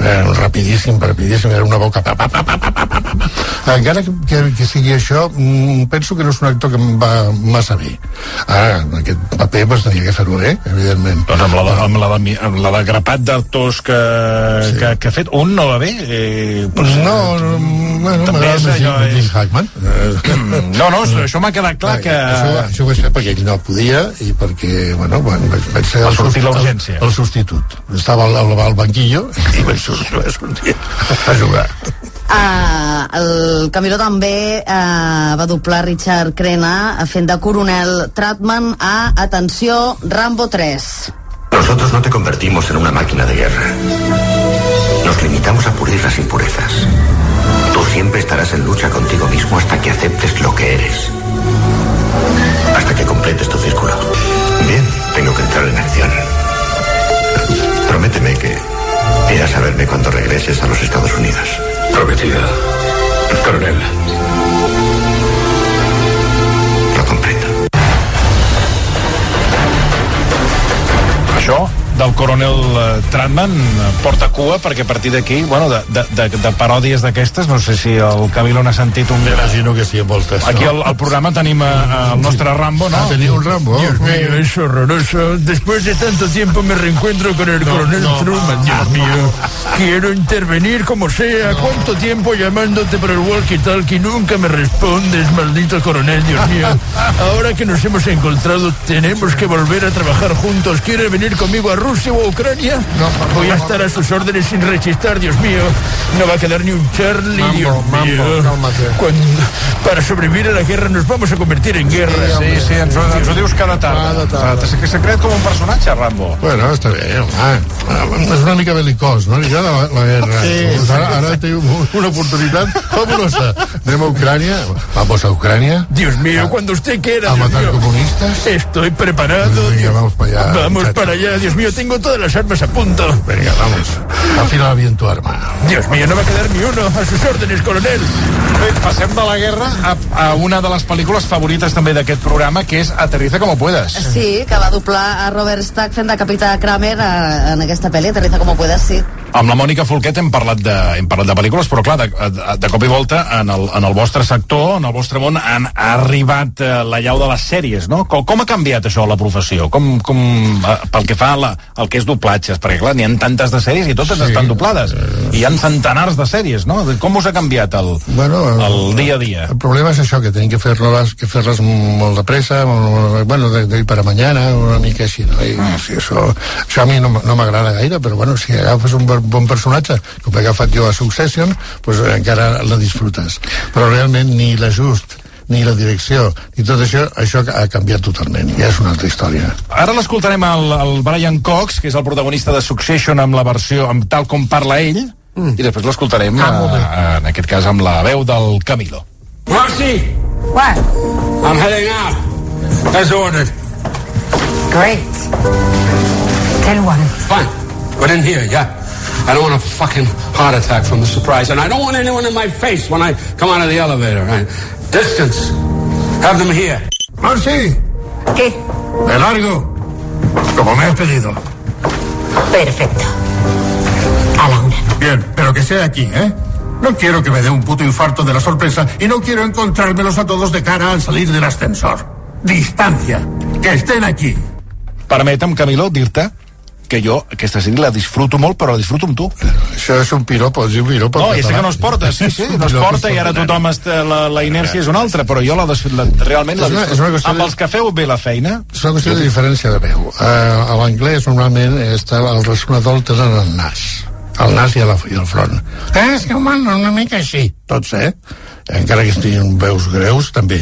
eh, rapidíssim, rapidíssim, era una boca... Pa, pa, pa, pa, pa, pa, pa, pa. Encara que, que, que sigui això, mm, penso que no és un actor que em va massa bé. Ara, en aquest paper pues, tenia que fer-ho bé, evidentment. Doncs amb la, de- amb la, de, amb la de grapat d'actors que, sí. que, que ha fet, un no va bé? Eh, però, No, no, bueno, També m'agrada és més Jim- és- Hackman. No, no, això m'ha quedat clar que... Això, això ho vaig fer perquè ell no podia i perquè, bueno, vaig, vaig ser Va el, sortir l'urgència. el, el substitut. Estava al, al, al banquillo i vaig sortir, vaig sortir a jugar. Uh, el Camilo també uh, va doblar Richard Crenna fent de coronel Tratman a, atenció, Rambo 3. Nosotros no te convertimos en una máquina de guerra. Nos limitamos a pulir las impurezas. Tú siempre estarás en lucha contigo mismo hasta que aceptes lo que eres. Hasta que completes tu círculo. Bien, tengo que entrar en acción. Prométeme que irás a verme cuando regreses a los Estados Unidos. Prometido. Coronel. Lo comprendo. Això del coronel eh, Tratman eh, porta cua perquè a partir d'aquí, bueno, de, de, de, de paròdies d'aquestes, no sé si el Camilo n'ha sentit un... Imagino que sí, moltes. Aquí al, al programa tenim eh, el nostre Rambo, no? Ah, tenia un Rambo. Dios mío, es horroroso. Después de tanto tiempo me reencuentro con el coronel Truman. Dios mío, quiero intervenir como sea. ¿Cuánto tiempo llamándote por el walkie-talkie? Nunca me respondes, maldito coronel, Dios mío. Ahora que nos hemos encontrado, tenemos que volver a trabajar juntos. ¿Quiere venir conmigo a Rusia o a Ucrania? Voy a estar a sus órdenes sin rechistar, Dios mío. No va a quedar ni un Charlie, Mambo, Dios mambo, mío. cálmate. Cuando- para sobrevivir a la guerra nos vamos a convertir en guerra. Sí, sí, ens ho, ens ho dius cada tarda. Cada tarda. S'ha creat com un personatge, Rambo. Bueno, està bé, home. És una mica belicós, no? Li agrada la, la guerra. Sí, Pues ara, ara té un- una oportunitat fabulosa. Anem a Ucrània. Vamos a Ucrània. Dios mío, cuando usted quiera. ¿A Dios matar mío. comunistas? Estoy preparado. Vamos para allá. Vamos muchacho. para allá, Dios mío, tengo todas las armas a punto. Venga, vamos. Afila bien tu arma. Dios mío, no va a quedar ni uno. A sus órdenes, coronel. Bé, passem de la guerra a, a una de les pel·lícules favorites també d'aquest programa, que és Aterriza como puedas. Sí, que va doblar a Robert Stack fent de capità Kramer a, en aquesta pel·li, Aterriza como puedas, sí. Amb la Mònica Folquet hem parlat de, hem parlat de pel·lícules, però clar, de, de, de cop i volta en el, en el vostre sector, en el vostre món, han, ha arribat eh, la llau de les sèries, no? Com, com ha canviat això la professió? Com, com, eh, pel que fa a la, al que és doblatges? Perquè clar, n'hi ha tantes de sèries i totes sí. estan doblades. I hi ha centenars de sèries, no? Com us ha canviat el, Bueno, el dia a dia? El problema és això, que tenim que fer-les que fer molt de pressa, bueno, de, de per a mañana, una mica així, no? I, Ah. sí, això, això a mi no, no m'agrada gaire, però bueno, si agafes un bon- bon personatge, com he agafat jo a Succession, pues encara la disfrutes. Però realment ni l'ajust, ni la direcció, ni tot això, això ha canviat totalment, ja és una altra història. Ara l'escoltarem al, al Brian Cox, que és el protagonista de Succession amb la versió, amb tal com parla ell, mm. i després l'escoltarem, Ah, eh, en aquest cas, amb la veu del Camilo. Marcy, What? I'm heading out. As ordered. Great. Tell one. Fine. But in here, yeah. I don't want a fucking heart attack from the surprise, and I don't want anyone in my face when I come out of the elevator. Right? Distance. Have them here. Marci! ¿Qué? Me largo. Como me has pedido. Perfecto. A la una. Bien, pero que sea aquí, ¿eh? No quiero que me dé un puto infarto de la sorpresa y no quiero encontrármelos a todos de cara al salir del ascensor. Distancia. Que estén aquí. Permetem, Camilo, dir-te que jo aquesta sèrie la disfruto molt, però la disfruto amb tu. Això és un piropo, és un piropo. No, ja sé que no es porta, sí, sí, no es porta i ara tothom està, la, la inèrcia és una altra, però jo la, la realment la És una- disfruto. és una amb els que feu bé la feina... És una qüestió de diferència de veu. Uh, a l'anglès normalment està, el ressonador el tenen al nas. Al nas i, la, i al front. Eh, és que home, una mica així. Tots, eh? Encara que estiguin veus greus, també.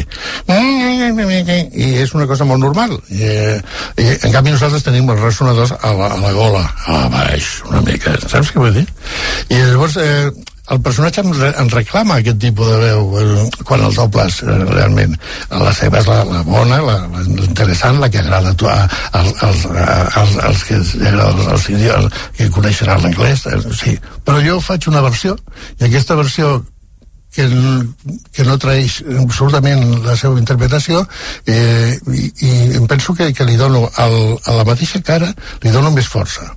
I és una cosa molt normal. I, eh, i, en canvi nosaltres tenim els ressonadors a la, a la gola, a baix, una mica. Saps què vull dir? I llavors... Eh, el personatge ens, ens reclama aquest tipus de veu eh, quan el dobles eh, realment la seva és la, la bona la, la interessant, la que agrada a, tu- a, als, als, als, als que agrada els idiomes que coneixen l'anglès eh, sí. però jo faig una versió i aquesta versió que, que no traeix absolutament la seva interpretació eh, i, i em penso que, que li dono al, a la mateixa cara li dono més força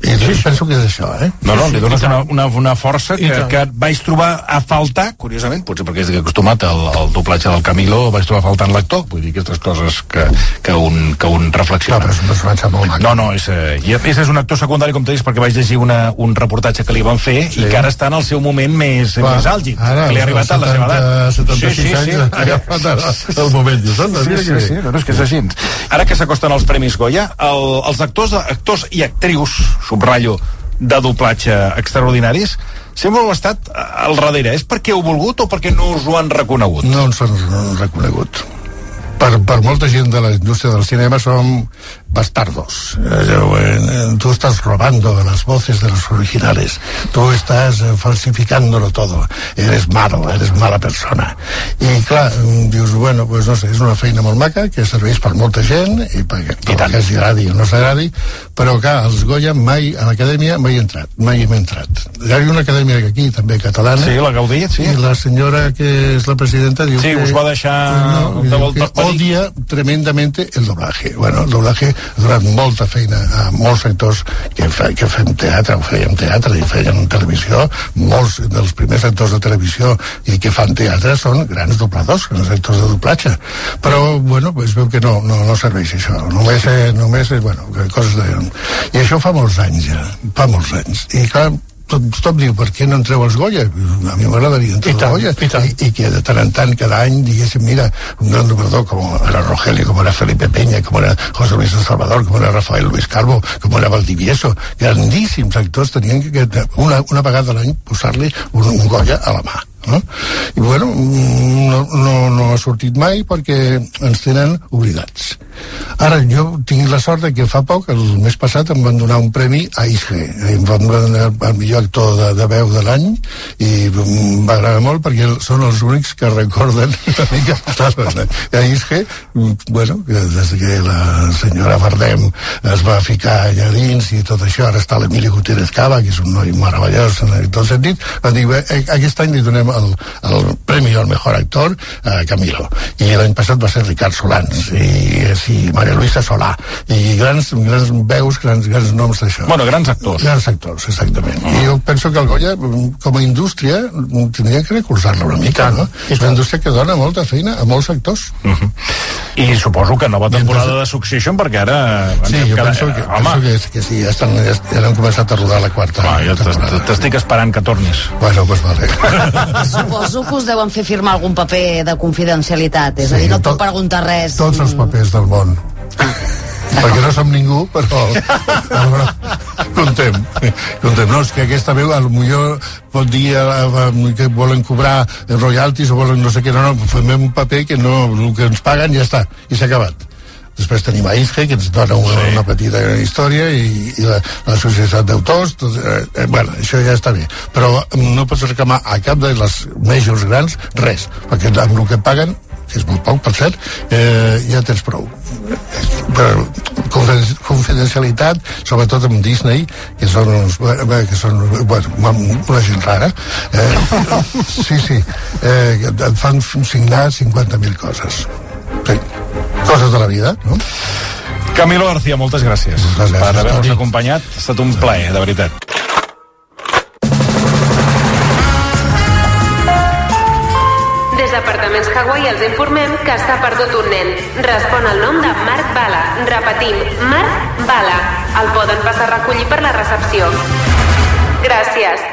sí, penso que és això, eh? No, no, li dones una, una, una força que, que et vaig trobar a faltar, curiosament, potser perquè estic acostumat al, al doblatge del Camilo, vaig trobar faltant l'actor, vull dir, aquestes coses que, que, un, que un reflexiona. No, però és un personatge molt maco. No, no, és, eh, i a més és un actor secundari, com t'he dit, perquè vaig llegir una, un reportatge que li van fer sí. i que ara està en el seu moment més, Clar, més àlgid, ara, que li ha arribat a la seva edat. 76 anys, ha agafat ara el moment. "Anda, Sí, mira sí, que bé". sí, no, no, és que és així. Ara que s'acosten els Premis Goya, el, els actors, actors i actrius, subratllo, de doblatge extraordinaris, sempre heu estat al darrere. És perquè heu volgut o perquè no us ho han reconegut? No ens han reconegut. Per, per molta gent de la indústria del cinema som bastardos. Eh, eh, tú estás robando las voces de los originales. Tú estás eh, falsificándolo todo. Eres malo, eres mala persona. I clar, mm, dius, bueno, pues no sé, és una feina molt maca que serveix per molta gent i perquè I tant. que els agradi o no s'agradi, però clar, els Goya mai, a l'acadèmia mai he entrat, mai hem entrat. Hi havia una acadèmia aquí també catalana. Sí, la Gaudí, sí. I la senyora que és la presidenta diu Sí, que... us va deixar no, de volta que odia tremendamente el doblaje. Bueno, el doblaje ha donat molta feina a molts sectors que, fe, que fem teatre, o fèiem teatre i fèiem televisió. Molts dels primers actors de televisió i que fan teatre són grans dobladors, grans actors de doblatge. Però, bueno, es veu que no, no, no serveix això. Només, eh, només eh, bueno, coses de... I això fa molts anys ja, fa molts anys. I clar, tot, tothom diu, per què no entreu als Goya? A mi m'agradaria entrar als Goya. I, I, que de tant en tant, cada any, diguéssim, mira, un gran doblador com era Rogelio, com era Felipe Peña, com era José Luis Salvador, com era Rafael Luis Calvo, com era Valdivieso, grandíssims actors tenien que, que una, una vegada a l'any posar-li un, un Goya a la mà. No? I bueno, no, no, no ha sortit mai perquè ens tenen oblidats. Ara, jo tinc la sort de que fa poc, el mes passat, em van donar un premi a ISG. Em van donar el millor actor de, de veu de l'any i em va agradar molt perquè són els únics que recorden una mica a ISG, bueno, des que la senyora Bardem es va ficar allà dins i tot això, ara està l'Emili Gutiérrez Cava, que és un noi meravellós en tot sentit, van dir, "Bé, eh, aquest any li donem el, el premi al mejor actor a Camilo. I l'any passat va ser Ricard Solans i, i Maria Luisa Solà i grans, grans veus, grans, grans noms d'això. Bueno, grans actors. Grans actors, exactament. I jo penso que el Goya, com a indústria, tindria que recolzar-la una mica, no? És una indústria que dona molta feina a molts actors. Uh -huh. I suposo que nova temporada de Succession, perquè ara... Sí, jo cada- penso que, home, penso que, que sí, ja, estan, ja, ja han començat a rodar la quarta Va, jo t'estic esperant que tornis. Bueno, pues vale. Suposo que us deuen fer firmar algun paper de confidencialitat, és a dir, no et puc preguntar res. Tots els papers del món. perquè no som ningú, però, però contem, contem. No, és que aquesta veu potser pot dir que volen cobrar royalties o volen no sé què, no, no, fem un paper que no, el que ens paguen ja està, i s'ha acabat. Després tenim a ISGE, que ens dona una, sí. una petita història, i, i la, la societat d'autors, tot, eh, eh, bueno, això ja està bé. Però no pots reclamar a cap de les majors grans res, perquè amb el que paguen que és molt poc, per cert, eh, ja tens prou. Però confiden- confidencialitat, sobretot amb Disney, que són, uns, que són bueno, una gent rara, eh, sí, sí, eh, et fan signar 50.000 coses. Sí. Coses de la vida, no? Camilo García, moltes gràcies, Moltes gràcies, per haver-nos acompanyat. Ha estat un plaer, de veritat. Des d'Apartaments Hawaii els informem que s'ha perdut un nen. Respon al nom de Marc Bala. Repetim, Marc Bala. El poden passar a recollir per la recepció. Gràcies.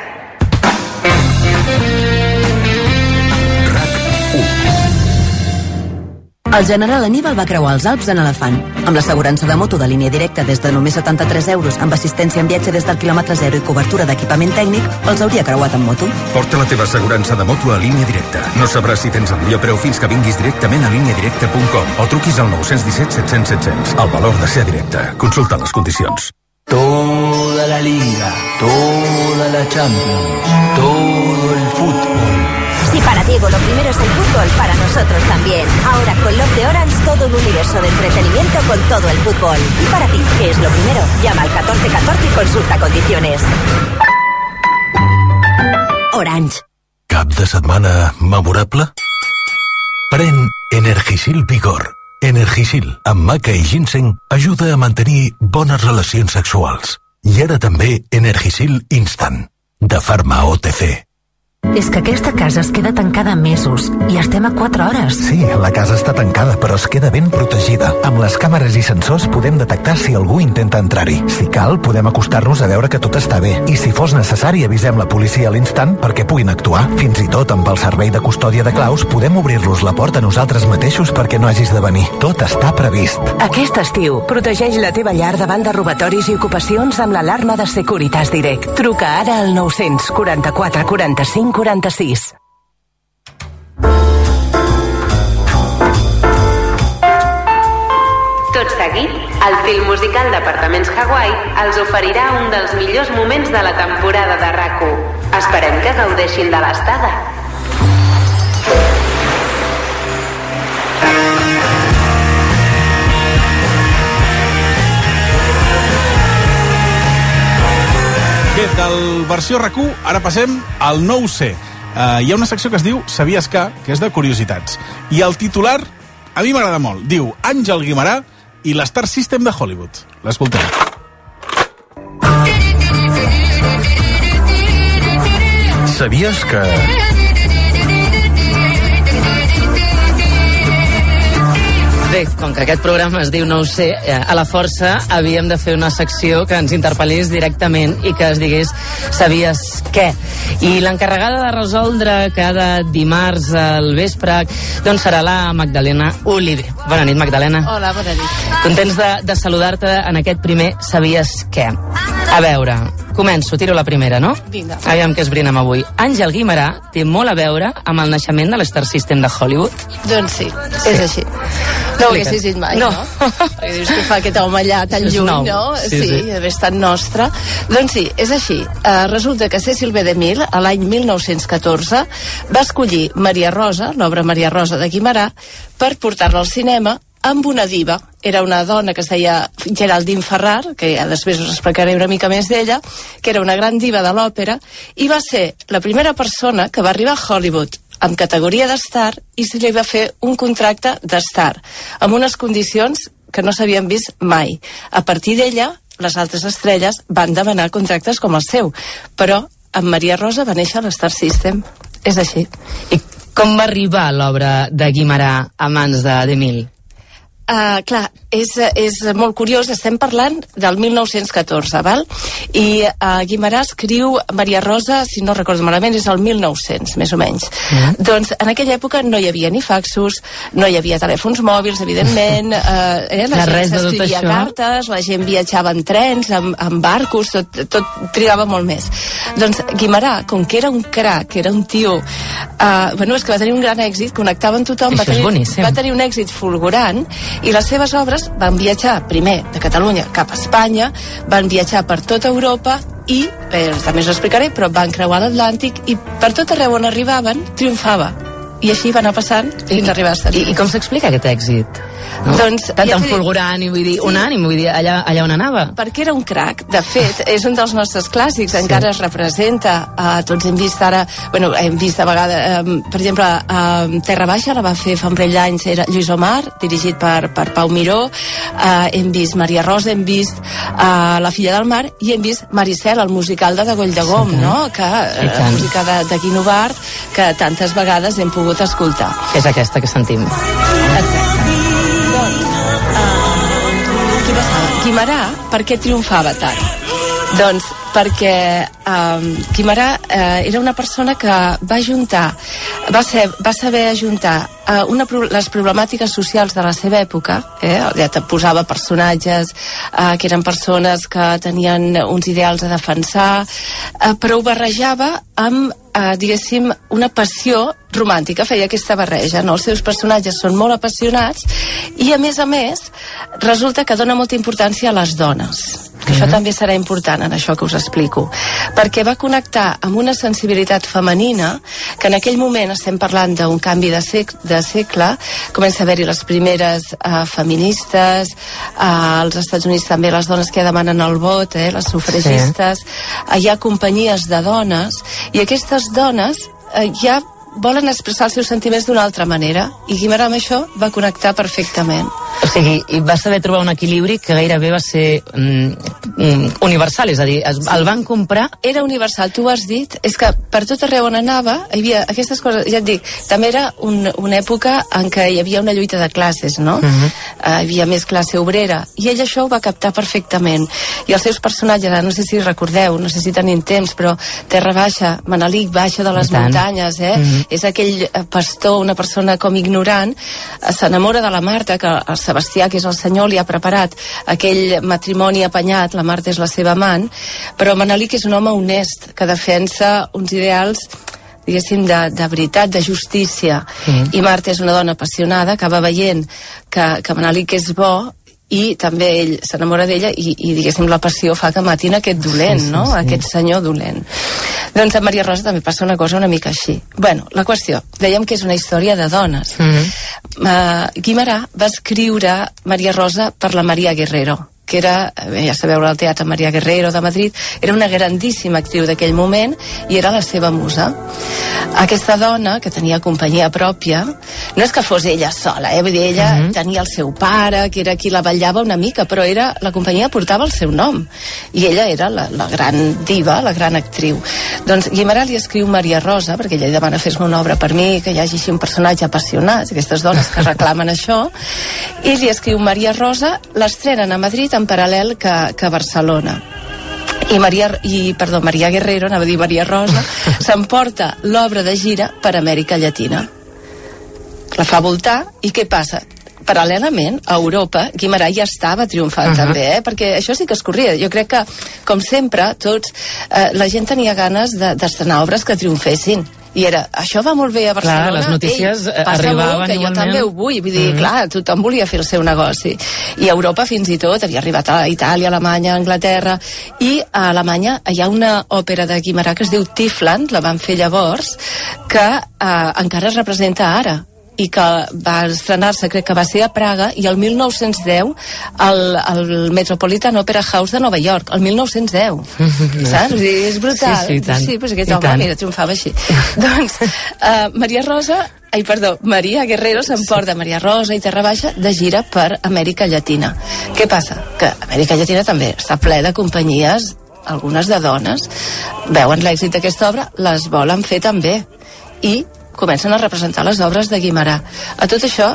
El general Aníbal va creuar els Alps en elefant. Amb l'assegurança de moto de línia directa des de només 73 euros, amb assistència en viatge des del quilòmetre zero i cobertura d'equipament tècnic, els hauria creuat en moto. Porta la teva assegurança de moto a línia directa. No sabràs si tens el millor preu fins que vinguis directament a líniadirecta.com o truquis al 917 700 700. El valor de ser directe. Consulta les condicions. Toda la liga, toda la Champions, todo el fútbol. Si para Diego lo primero es el fútbol, para nosotros también. Ahora con Love de Orange todo un universo de entretenimiento con todo el fútbol. Y para ti, ¿qué es lo primero? Llama al 1414 y consulta condiciones. Orange. Cap de setmana memorable? Pren Energisil Vigor. Energisil, amb maca i ginseng, ajuda a mantenir bones relacions sexuals. I ara també Energisil Instant, de Pharma OTC. És que aquesta casa es queda tancada mesos i estem a 4 hores. Sí, la casa està tancada, però es queda ben protegida. Amb les càmeres i sensors podem detectar si algú intenta entrar-hi. Si cal, podem acostar-nos a veure que tot està bé. I si fos necessari, avisem la policia a l'instant perquè puguin actuar. Fins i tot amb el servei de custòdia de claus podem obrir-los la porta nosaltres mateixos perquè no hagis de venir. Tot està previst. Aquest estiu, protegeix la teva llar davant de robatoris i ocupacions amb l'alarma de Securitas Direct. Truca ara al 944 45 46. Tot seguit, el film musical d'Apartaments Hawaii els oferirà un dels millors moments de la temporada de rac Esperem que gaudeixin de l'estada. Bé, del versió rac ara passem al nou C. Uh, hi ha una secció que es diu Sabies que, que és de curiositats. I el titular, a mi m'agrada molt, diu Àngel Guimarà i l'Star System de Hollywood. L'escoltem. Sabies que... Bé, com que aquest programa es diu No ho sé, eh, a la força havíem de fer una secció que ens interpel·lés directament i que es digués Sabies què? I l'encarregada de resoldre cada dimarts al vespre doncs serà la Magdalena Oliver. Bona nit, Magdalena. Hola, bona nit. Contents de, de saludar-te en aquest primer Sabies què? A veure, començo, tiro la primera, no? Vinga. Aviam què esbrinem avui. Àngel Guimarà té molt a veure amb el naixement de l'Star System de Hollywood? Doncs sí, és així. No ho haguessis dit mai, No. no? Perquè dius que fa aquest home allà tan És lluny, nou. no? Sí, sí. deve estar nostre. Doncs sí, és així. Uh, resulta que Cecil B. DeMille, a l'any 1914, va escollir Maria Rosa, l'obra Maria Rosa de Guimarà, per portar-la al cinema amb una diva. Era una dona que es deia Geraldine Ferrar, que ja després us explicaré una mica més d'ella, que era una gran diva de l'òpera, i va ser la primera persona que va arribar a Hollywood amb categoria d'estar i se li va fer un contracte d'estar, amb unes condicions que no s'havien vist mai. A partir d'ella, les altres estrelles van demanar contractes com el seu, però amb Maria Rosa va néixer l'Star System. És així. I com va arribar l'obra de Guimarà a mans de Demil? Uh, clar, és, és molt curiós, estem parlant del 1914, val? I uh, Guimarà escriu Maria Rosa, si no recordo malament, és el 1900, més o menys. Mm. Doncs en aquella època no hi havia ni faxos, no hi havia telèfons mòbils, evidentment, uh, eh, la Clar, gent s'escrivia cartes, la gent viatjava en trens, amb, amb barcos, tot, tot trigava molt més. Doncs Guimarà, com que era un crac, era un tio... Uh, bueno, és que va tenir un gran èxit, connectava amb tothom, va Això tenir, va tenir un èxit fulgurant i les seves obres van viatjar primer de Catalunya cap a Espanya, van viatjar per tota Europa i, eh, també us ho explicaré, però van creuar l'Atlàntic i per tot arreu on arribaven triomfava. I així va anar passant fins a arribar a Estats I, I com s'explica aquest èxit? Doncs, Tan, ja tan fulgurant i vull dir, Sí. unànim, vull dir, allà, allà on anava. perquè era un crac. De fet, és un dels nostres clàssics, sí. encara es representa. Uh, tots hem vist ara, bueno, hem vist a vegades, um, per exemple, uh, Terra Baixa la va fer fa un parell d'anys, era Lluís Omar, dirigit per, per Pau Miró, uh, hem vist Maria Rosa, hem vist uh, La filla del mar i hem vist Maricel, el musical de Degoll de Gom, Sí, no? que, I uh, tant. música de, de Guino Bart, que tantes vegades hem pogut escoltar. És aquesta que sentim. Qui passava? Guimarà, per què triomfava tant? Doncs perquè um, Guimarà eh, era una persona que va juntar, va, ser, va saber ajuntar uh, una, les problemàtiques socials de la seva època, eh, ja te posava personatges uh, que eren persones que tenien uns ideals a defensar, uh, però ho barrejava amb, uh, diguéssim, una passió romàntica, feia aquesta barreja, no? Els seus personatges són molt apassionats i, a més a més, resulta que dona molta importància a les dones que això també serà important en això que us explico. Perquè va connectar amb una sensibilitat femenina que en aquell moment estem parlant d'un canvi de, sec de segle comença a haver-hi les primeres uh, feministes uh, als Estats Units també les dones que demanen el vot eh, les sufragistes sí. hi ha companyies de dones i aquestes dones eh, ja volen expressar els seus sentiments d'una altra manera i Guimarà amb això va connectar perfectament O sigui, i va saber trobar un equilibri que gairebé va ser mm, mm, universal, és a dir, es, el van comprar... Era universal, tu ho has dit, és que per tot arreu on anava hi havia aquestes coses, ja et dic, també era un, una època en què hi havia una lluita de classes, no? Uh -huh. uh, hi havia més classe obrera, i ell això ho va captar perfectament. I els seus personatges, no sé si recordeu, no sé si tenim temps, però Terra Baixa, Manelic baixa de les muntanyes, eh? Mhm. Uh -huh. És aquell eh, pastor, una persona com ignorant, eh, s'enamora de la Marta, que el Sebastià, que és el senyor, li ha preparat aquell matrimoni apanyat, la Marta és la seva amant, però Manelic és un home honest, que defensa uns ideals diguéssim, de, de veritat, de justícia. Mm. I Marta és una dona apassionada, acaba veient que, que Manelic és bo i també ell s'enamora d'ella i, i diguéssim la passió fa que matin aquest dolent, Sí, sí, no? sí. Aquest senyor dolent. Doncs amb Maria Rosa també passa una cosa una mica així. Bueno, la qüestió, dèiem que és una història de dones. Mm -hmm. Uh, Guimarà va escriure Maria Rosa per la Maria Guerrero que era, eh, ja sabeu, al Teatre Maria Guerrero de Madrid, era una grandíssima actriu d'aquell moment i era la seva musa. Aquesta dona, que tenia companyia pròpia, no és que fos ella sola, eh? vull dir, ella uh -huh. tenia el seu pare, que era qui la vetllava una mica, però era, la companyia portava el seu nom, i ella era la, la gran diva, la gran actriu. Doncs Guimarà li escriu Maria Rosa, perquè ella li demana fes-me una obra per mi, que hi hagi així un personatge apassionat, aquestes dones que reclamen això, i li escriu Maria Rosa, l'estrenen a Madrid en paral·lel que, que Barcelona i Maria, i, perdó, Maria Guerrero, anava a dir Maria Rosa, s'emporta l'obra de gira per Amèrica Llatina. La fa voltar, i què passa? paral·lelament a Europa Guimarà ja estava triomfant uh. -huh. també eh? perquè això sí que es corria jo crec que com sempre tots eh, la gent tenia ganes de- d'estrenar obres que triomfessin i era, això va molt bé a Barcelona Clar, les notícies, Ei, eh, passa molt, que jo també ho vull vull dir, Mhm. clar, tothom volia fer el seu negoci. I a Europa fins i tot havia arribat a Itàlia, Alemanya, Anglaterra i a Alemanya hi ha una òpera de Guimarà que es diu Tifland la van fer llavors que eh, encara es representa ara i que va estrenar-se, crec que va ser a Praga, i el 1910 al, al Metropolitan Opera House de Nova York, el 1910. Saps? Dir, és brutal. Sí, sí, i tant. sí pues aquest I home, tant. mira, triomfava així. doncs, uh, Maria Rosa, ai, perdó, Maria Guerrero s'emporta Maria Rosa i Terra Baixa de gira per Amèrica Llatina. Què passa? Que Amèrica Llatina també està ple de companyies algunes de dones veuen l'èxit d'aquesta obra, les volen fer també i comencen a representar les obres de Guimarà. A tot això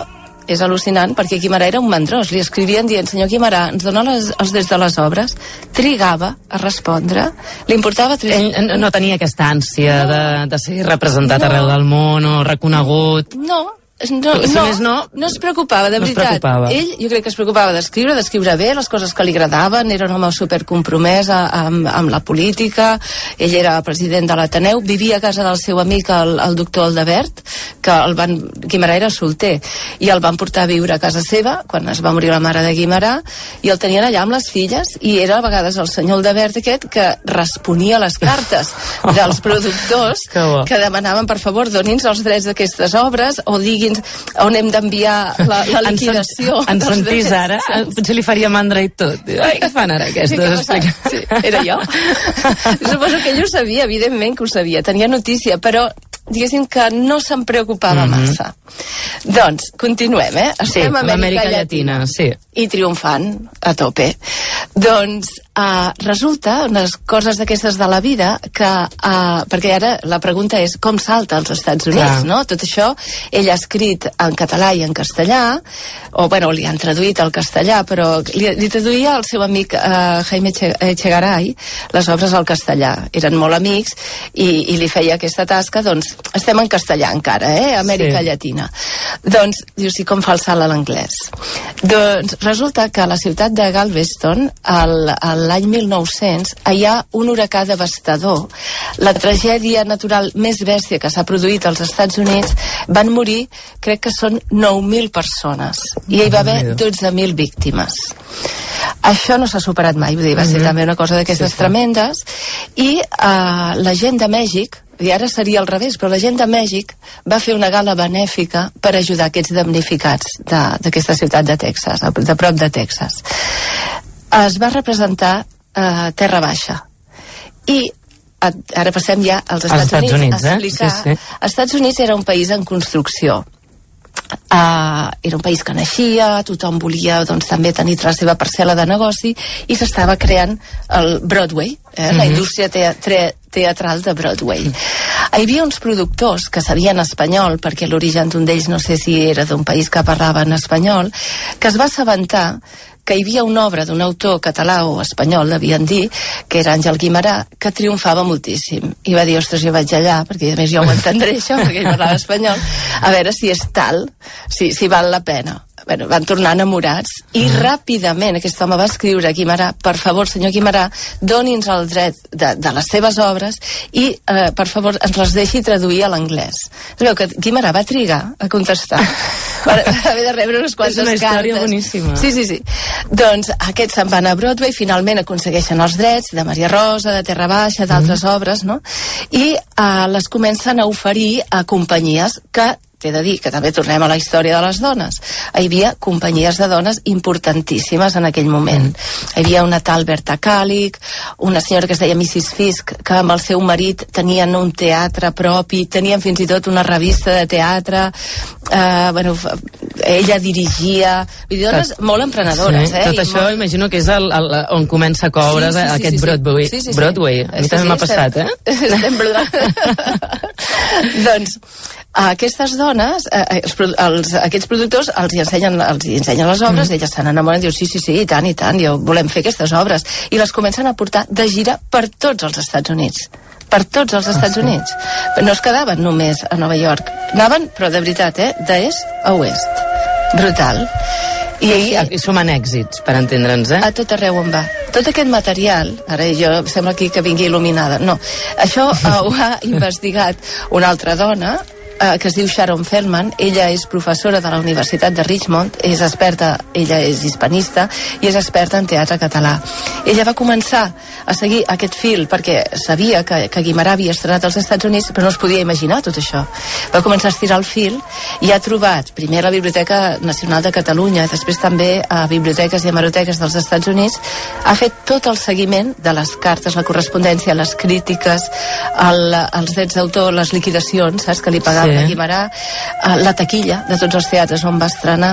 és al·lucinant perquè Guimarà era un mandrós. Li escrivien dient, senyor Guimarà, ens dona les, els des de les obres. Trigava a respondre. Li importava... Tres... Ell no- no tenia aquesta ànsia de, de ser representat No. arreu del món o reconegut. No, no, Si no, no, no es preocupava, de no veritat. preocupava. Ell, jo crec que es preocupava d'escriure, d'escriure bé, les coses que li agradaven, era un home supercompromès amb, amb la política, ell era president de l'Ateneu, vivia a casa del seu amic, el, el doctor Aldebert, que el van, Guimarà era solter, i el van portar a viure a casa seva, quan es va morir la mare de Guimarà, i el tenien allà amb les filles, i era a vegades el senyor Aldebert aquest que responia les cartes dels productors Que que demanaven, per favor, doni'ns els drets d'aquestes obres o diguin quins, on hem d'enviar la, la liquidació. sen- En dels sentís ara, eh, potser li faria mandra i tot. Ai, què fan ara Sí, aquestes? Explica. Sí, era jo. Suposo que ell ho sabia, evidentment que ho sabia, tenia notícia, però diguéssim que no se'n preocupava Mhm. massa. Doncs, continuem, eh? Sí, Estem a Amèrica, Amèrica Llatina. Llatina, sí. I triomfant a tope. Doncs uh, resulta, unes coses d'aquestes de la vida, que, uh, perquè ara la pregunta és com salta als Estats Units, Clar. no? Tot això ell ha escrit en català i en castellà, o bueno, li han traduït al castellà, però li, li traduïa el seu amic uh, Jaime Che- Echegaray les obres al castellà. Eren molt amics i, i li feia aquesta tasca, doncs estem en castellà encara, eh? Amèrica Sí. Llatina. Doncs, dius, i com fa el salt a l'anglès? Doncs resulta que a la ciutat de Galveston, al- a l'any 1900, hi ha un huracà devastador. La tragèdia natural més bèstia que s'ha produït als Estats Units van morir, crec que són 9.000 persones. I hi va haver 12.000 víctimes. Això no s'ha superat mai, vull dir, va ser Mhm. també una cosa d'aquestes Sí, sí. tremendes. I uh, la gent de Mèxic, i ara seria al revés, però la gent de Mèxic va fer una gala benèfica per ajudar aquests damnificats de- d'aquesta ciutat de Texas, de prop de Texas. Es va representar uh, Terra Baixa. I a, ara passem ja als Estats, Estats Units, eh? a explicar. Sí, sí. Estats Units era un país en construcció. Uh, era un país que naixia, tothom volia doncs, també tenir la seva parcel·la de negoci i s'estava creant el Broadway, eh, la Mhm. indústria te tre teatral de Broadway. Hi havia uns productors que sabien espanyol, perquè l'origen d'un d'ells no sé si era d'un país que parlava en espanyol, que es va assabentar que hi havia una obra d'un autor català o espanyol, devien dir, que era Àngel Guimarà, que triomfava moltíssim. I va dir, ostres, jo vaig allà, perquè a més jo ho entendré això, perquè ell parlava espanyol, a veure si és tal, si, si val la pena. Bueno, van tornar enamorats i ràpidament aquest home va escriure a Guimarà, per favor, senyor Guimarà, doni'ns el dret de, de les seves obres i, eh, per favor, ens les deixi traduir a l'anglès. Es veu que Guimarà va trigar a contestar. Va haver de rebre unes quantes És una història cartes. boníssima. Sí, sí, sí. Doncs aquests se'n van a Broadway, finalment aconsegueixen els drets de Maria Rosa, de Terra Baixa, d'altres obres, no? I eh, les comencen a oferir a companyies que t'he de dir que també tornem a la història de les dones. Hi havia companyies de dones importantíssimes en aquell moment. Hi havia una tal Berta Càlic, una senyora que es deia Mrs. Fisk, que amb el seu marit tenien un teatre propi, tenien fins i tot una revista de teatre, eh, bueno, ella dirigia, vull dir, dones molt emprenedores, sí, eh? Tot i això, molt- imagino que és el, el, on comença a cobre's Sí, sí, sí, aquest sí, sí. Broadway. Sí, sí, sí. Broadway. A mi Sí, també sí, m'ha estem- passat, eh? Estem doncs, aquestes dones, eh, els, produ- els, aquests productors els hi ensenyen, els hi ensenyen les obres, mm. elles se n'enamoren i diuen sí, sí, sí, i tant, i tant, jo volem fer aquestes obres. I les comencen a portar de gira per tots els Estats Units per tots els Estats Units. Però no es quedaven només a Nova York. Anaven, però de veritat, eh, d'est a oest. Brutal. I, I, I sumen èxits, per entendre'ns, eh? a tot arreu on va. Tot aquest material, ara jo sembla aquí que vingui il·luminada, no. Això eh, ho ha investigat una altra dona, eh, que es diu Sharon Feldman, ella és professora de la Universitat de Richmond, és experta, ella és hispanista i és experta en teatre català. Ella va començar a seguir aquest fil perquè sabia que, que Guimarà havia estrenat als Estats Units, però no es podia imaginar tot això. Va començar a estirar el fil i ha trobat primer a la Biblioteca Nacional de Catalunya, després també a biblioteques i hemeroteques dels Estats Units, ha fet tot el seguiment de les cartes, la correspondència, les crítiques, el, els drets d'autor, les liquidacions, saps, que li pagaven Sí. a Guimarà, eh, la taquilla de tots els teatres on va estrenar,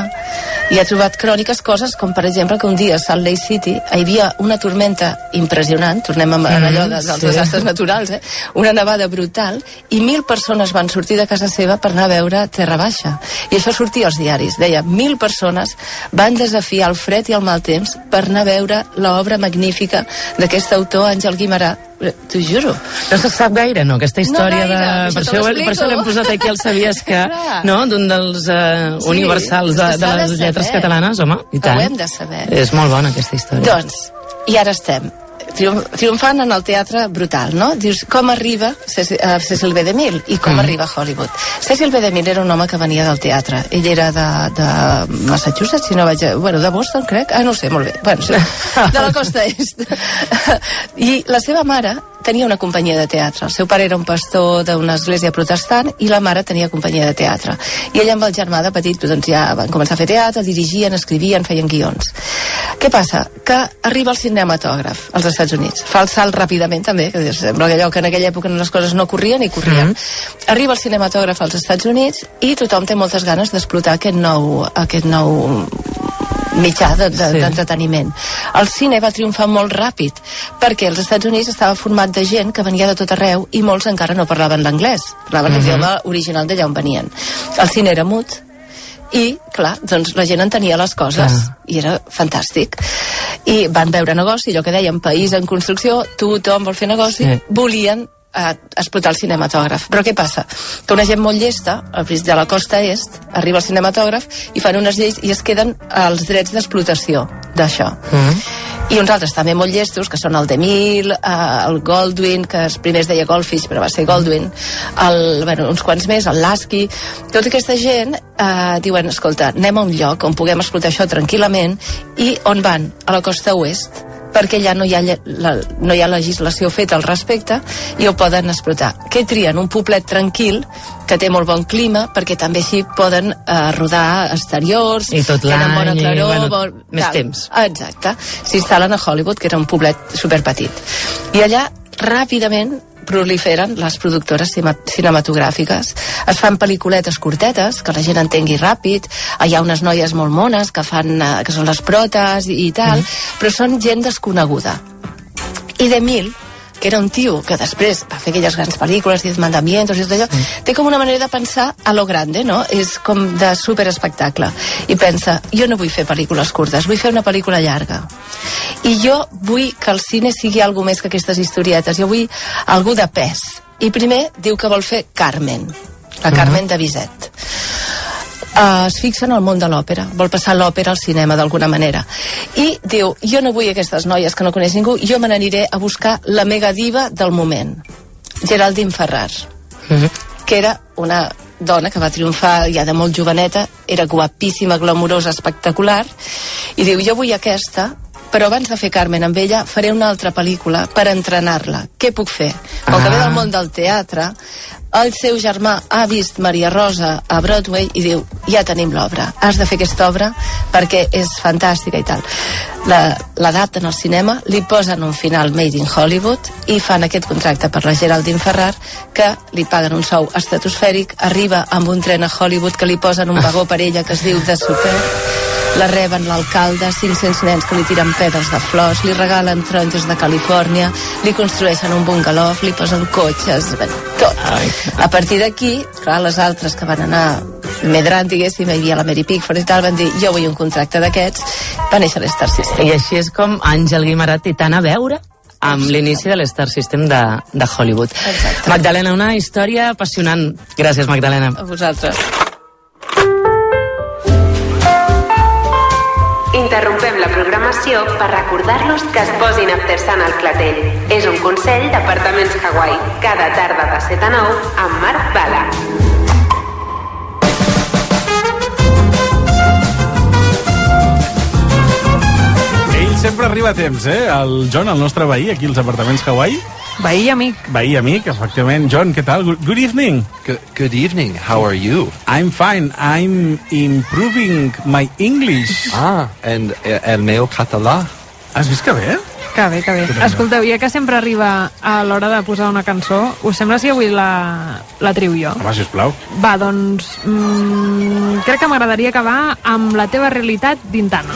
i ha trobat cròniques, coses com, per exemple, que un dia a Salt Lake City hi havia una tormenta impressionant, tornem amb Mm, allò de, dels sí. desastres naturals, eh? una nevada brutal, i mil persones van sortir de casa seva per anar a veure Terra Baixa. I això sortia als diaris. Deia, mil persones van desafiar el fred i el mal temps per anar a veure l'obra magnífica d'aquest autor, Àngel Guimarà. Eh, T'ho juro. No se sap gaire, no, aquesta història gaire, de... Per això, per això l'hem posat aquí, el sabies que... No? D'un dels uh, Sí, universals de, de s'ha de les lletres catalanes, home, i tant. Ho hem de saber. És molt bona, aquesta història. Doncs, i ara estem triomfant en el teatre brutal, no? Dius, com arriba Cecil, uh, Cecil B. DeMille i com Mm. arriba a Hollywood? Cecil B. DeMille era un home que venia del teatre. Ell era de, de Massachusetts, si no vaig... A, bueno, de Boston, crec. Ah, no sé, molt bé. Bueno, sí, de la costa est. I la seva mare tenia una companyia de teatre. El seu pare era un pastor d'una església protestant i la mare tenia companyia de teatre. I ella amb el germà de petit doncs, ja van començar a fer teatre, dirigien, escrivien, feien guions. Què passa? Que arriba el cinematògraf als Estats Units. Fa el salt ràpidament també, que sembla allò que en aquella època les coses no corrien i corrien. Mm -hmm. Arriba el cinematògraf als Estats Units i tothom té moltes ganes d'explotar aquest nou, aquest nou mitjà d'entreteniment. De, de, sí. El cine va triomfar molt ràpid, perquè als Estats Units estava format de gent que venia de tot arreu i molts encara no parlaven l'anglès, parlaven uh -huh. l'idioma original d'allà on venien. El cine era mut, i, clar, doncs la gent entenia les coses clar. i era fantàstic i van veure negoci, allò que dèiem país en construcció, tothom vol fer negoci sí. volien a explotar el cinematògraf. Però què passa? Que una gent molt llesta, de la costa est, arriba al cinematògraf i fan unes lleis i es queden els drets d'explotació d'això. Mm -hmm. I uns altres també molt llestos, que són el DeMille, eh, el Goldwyn, que es primer es deia Goldfish, però va ser Goldwyn, el, bueno, uns quants més, el Lasky... Tota aquesta gent eh, diuen, escolta, anem a un lloc on puguem explotar això tranquil·lament i on van? A la costa oest perquè ja no hi, ha, la, no hi ha legislació feta al respecte i ho poden explotar. Què trien? Un poblet tranquil que té molt bon clima perquè també així poden eh, rodar exteriors i tot l'any bona claror, bueno, bon, més tal. temps exacte, s'instal·len a Hollywood que era un poblet superpetit i allà ràpidament proliferen les productores cinematogràfiques. Es fan pel·lículetes curtetes, que la gent entengui ràpid, hi ha unes noies molt mones que, fan, eh, que són les protes i, i tal, mm. però són gent desconeguda. I de mil, que era un tio que després va fer aquelles grans pel·lícules, Diez Mandamientos i tot allò, mm. té com una manera de pensar a lo grande, no? És com de superespectacle. I pensa, jo no vull fer pel·lícules curtes, vull fer una pel·lícula llarga. I jo vull que el cine sigui algo més que aquestes historietes, jo vull algú de pes. I primer diu que vol fer Carmen, la Carmen mm -hmm. de Bizet uh, es fixa en el món de l'òpera, vol passar l'òpera al cinema d'alguna manera. I diu, jo no vull aquestes noies que no coneix ningú, jo me n'aniré a buscar la mega diva del moment, Geraldine Ferrar, mm -hmm. que era una dona que va triomfar ja de molt joveneta, era guapíssima, glamurosa, espectacular, i diu, jo vull aquesta, però abans de fer Carmen amb ella faré una altra pel·lícula per entrenar-la. Què puc fer? Com ah. que ve del món del teatre, el seu germà ha vist Maria Rosa a Broadway i diu, ja tenim l'obra, has de fer aquesta obra perquè és fantàstica i tal. L'edat en el cinema, li posen un final Made in Hollywood i fan aquest contracte per la Geraldine Ferrar que li paguen un sou estratosfèric, arriba amb un tren a Hollywood que li posen un vagó per ella que es diu The Super la reben l'alcalde, 500 nens que li tiren pedres de flors, li regalen taronges de Califòrnia, li construeixen un bungalow, li posen cotxes, tot. A partir d'aquí, clar, les altres que van anar medrant, diguéssim, hi havia la Mary Pickford i tal, van dir, jo vull un contracte d'aquests, va néixer l'Star System. I així és com Àngel Guimarat i tant a veure amb l'inici de l'Star System de, de Hollywood. Exacte. Magdalena, una història apassionant. Gràcies, Magdalena. A vosaltres. Interrompem la programació per recordar-los que es posin a fer-se al clatell. És un consell d'Apartaments Hawaii. Cada tarda de 7 a 9 amb Marc Bala. Sempre arriba a temps, eh? El John, el nostre veí, aquí als Apartaments Hawaii. Veí i amic. Veí i amic, efectivament. John, què tal? Good, good evening. Good, good evening. How are you? I'm fine. I'm improving my English. Ah, and uh, el meu català. Has vist que bé? Que bé, que bé. Escolteu, ja que sempre arriba a l'hora de posar una cançó, us sembla si avui la, la triu jo? Home, sisplau. Va, doncs... Mm, crec que m'agradaria acabar amb la teva realitat d'Intana.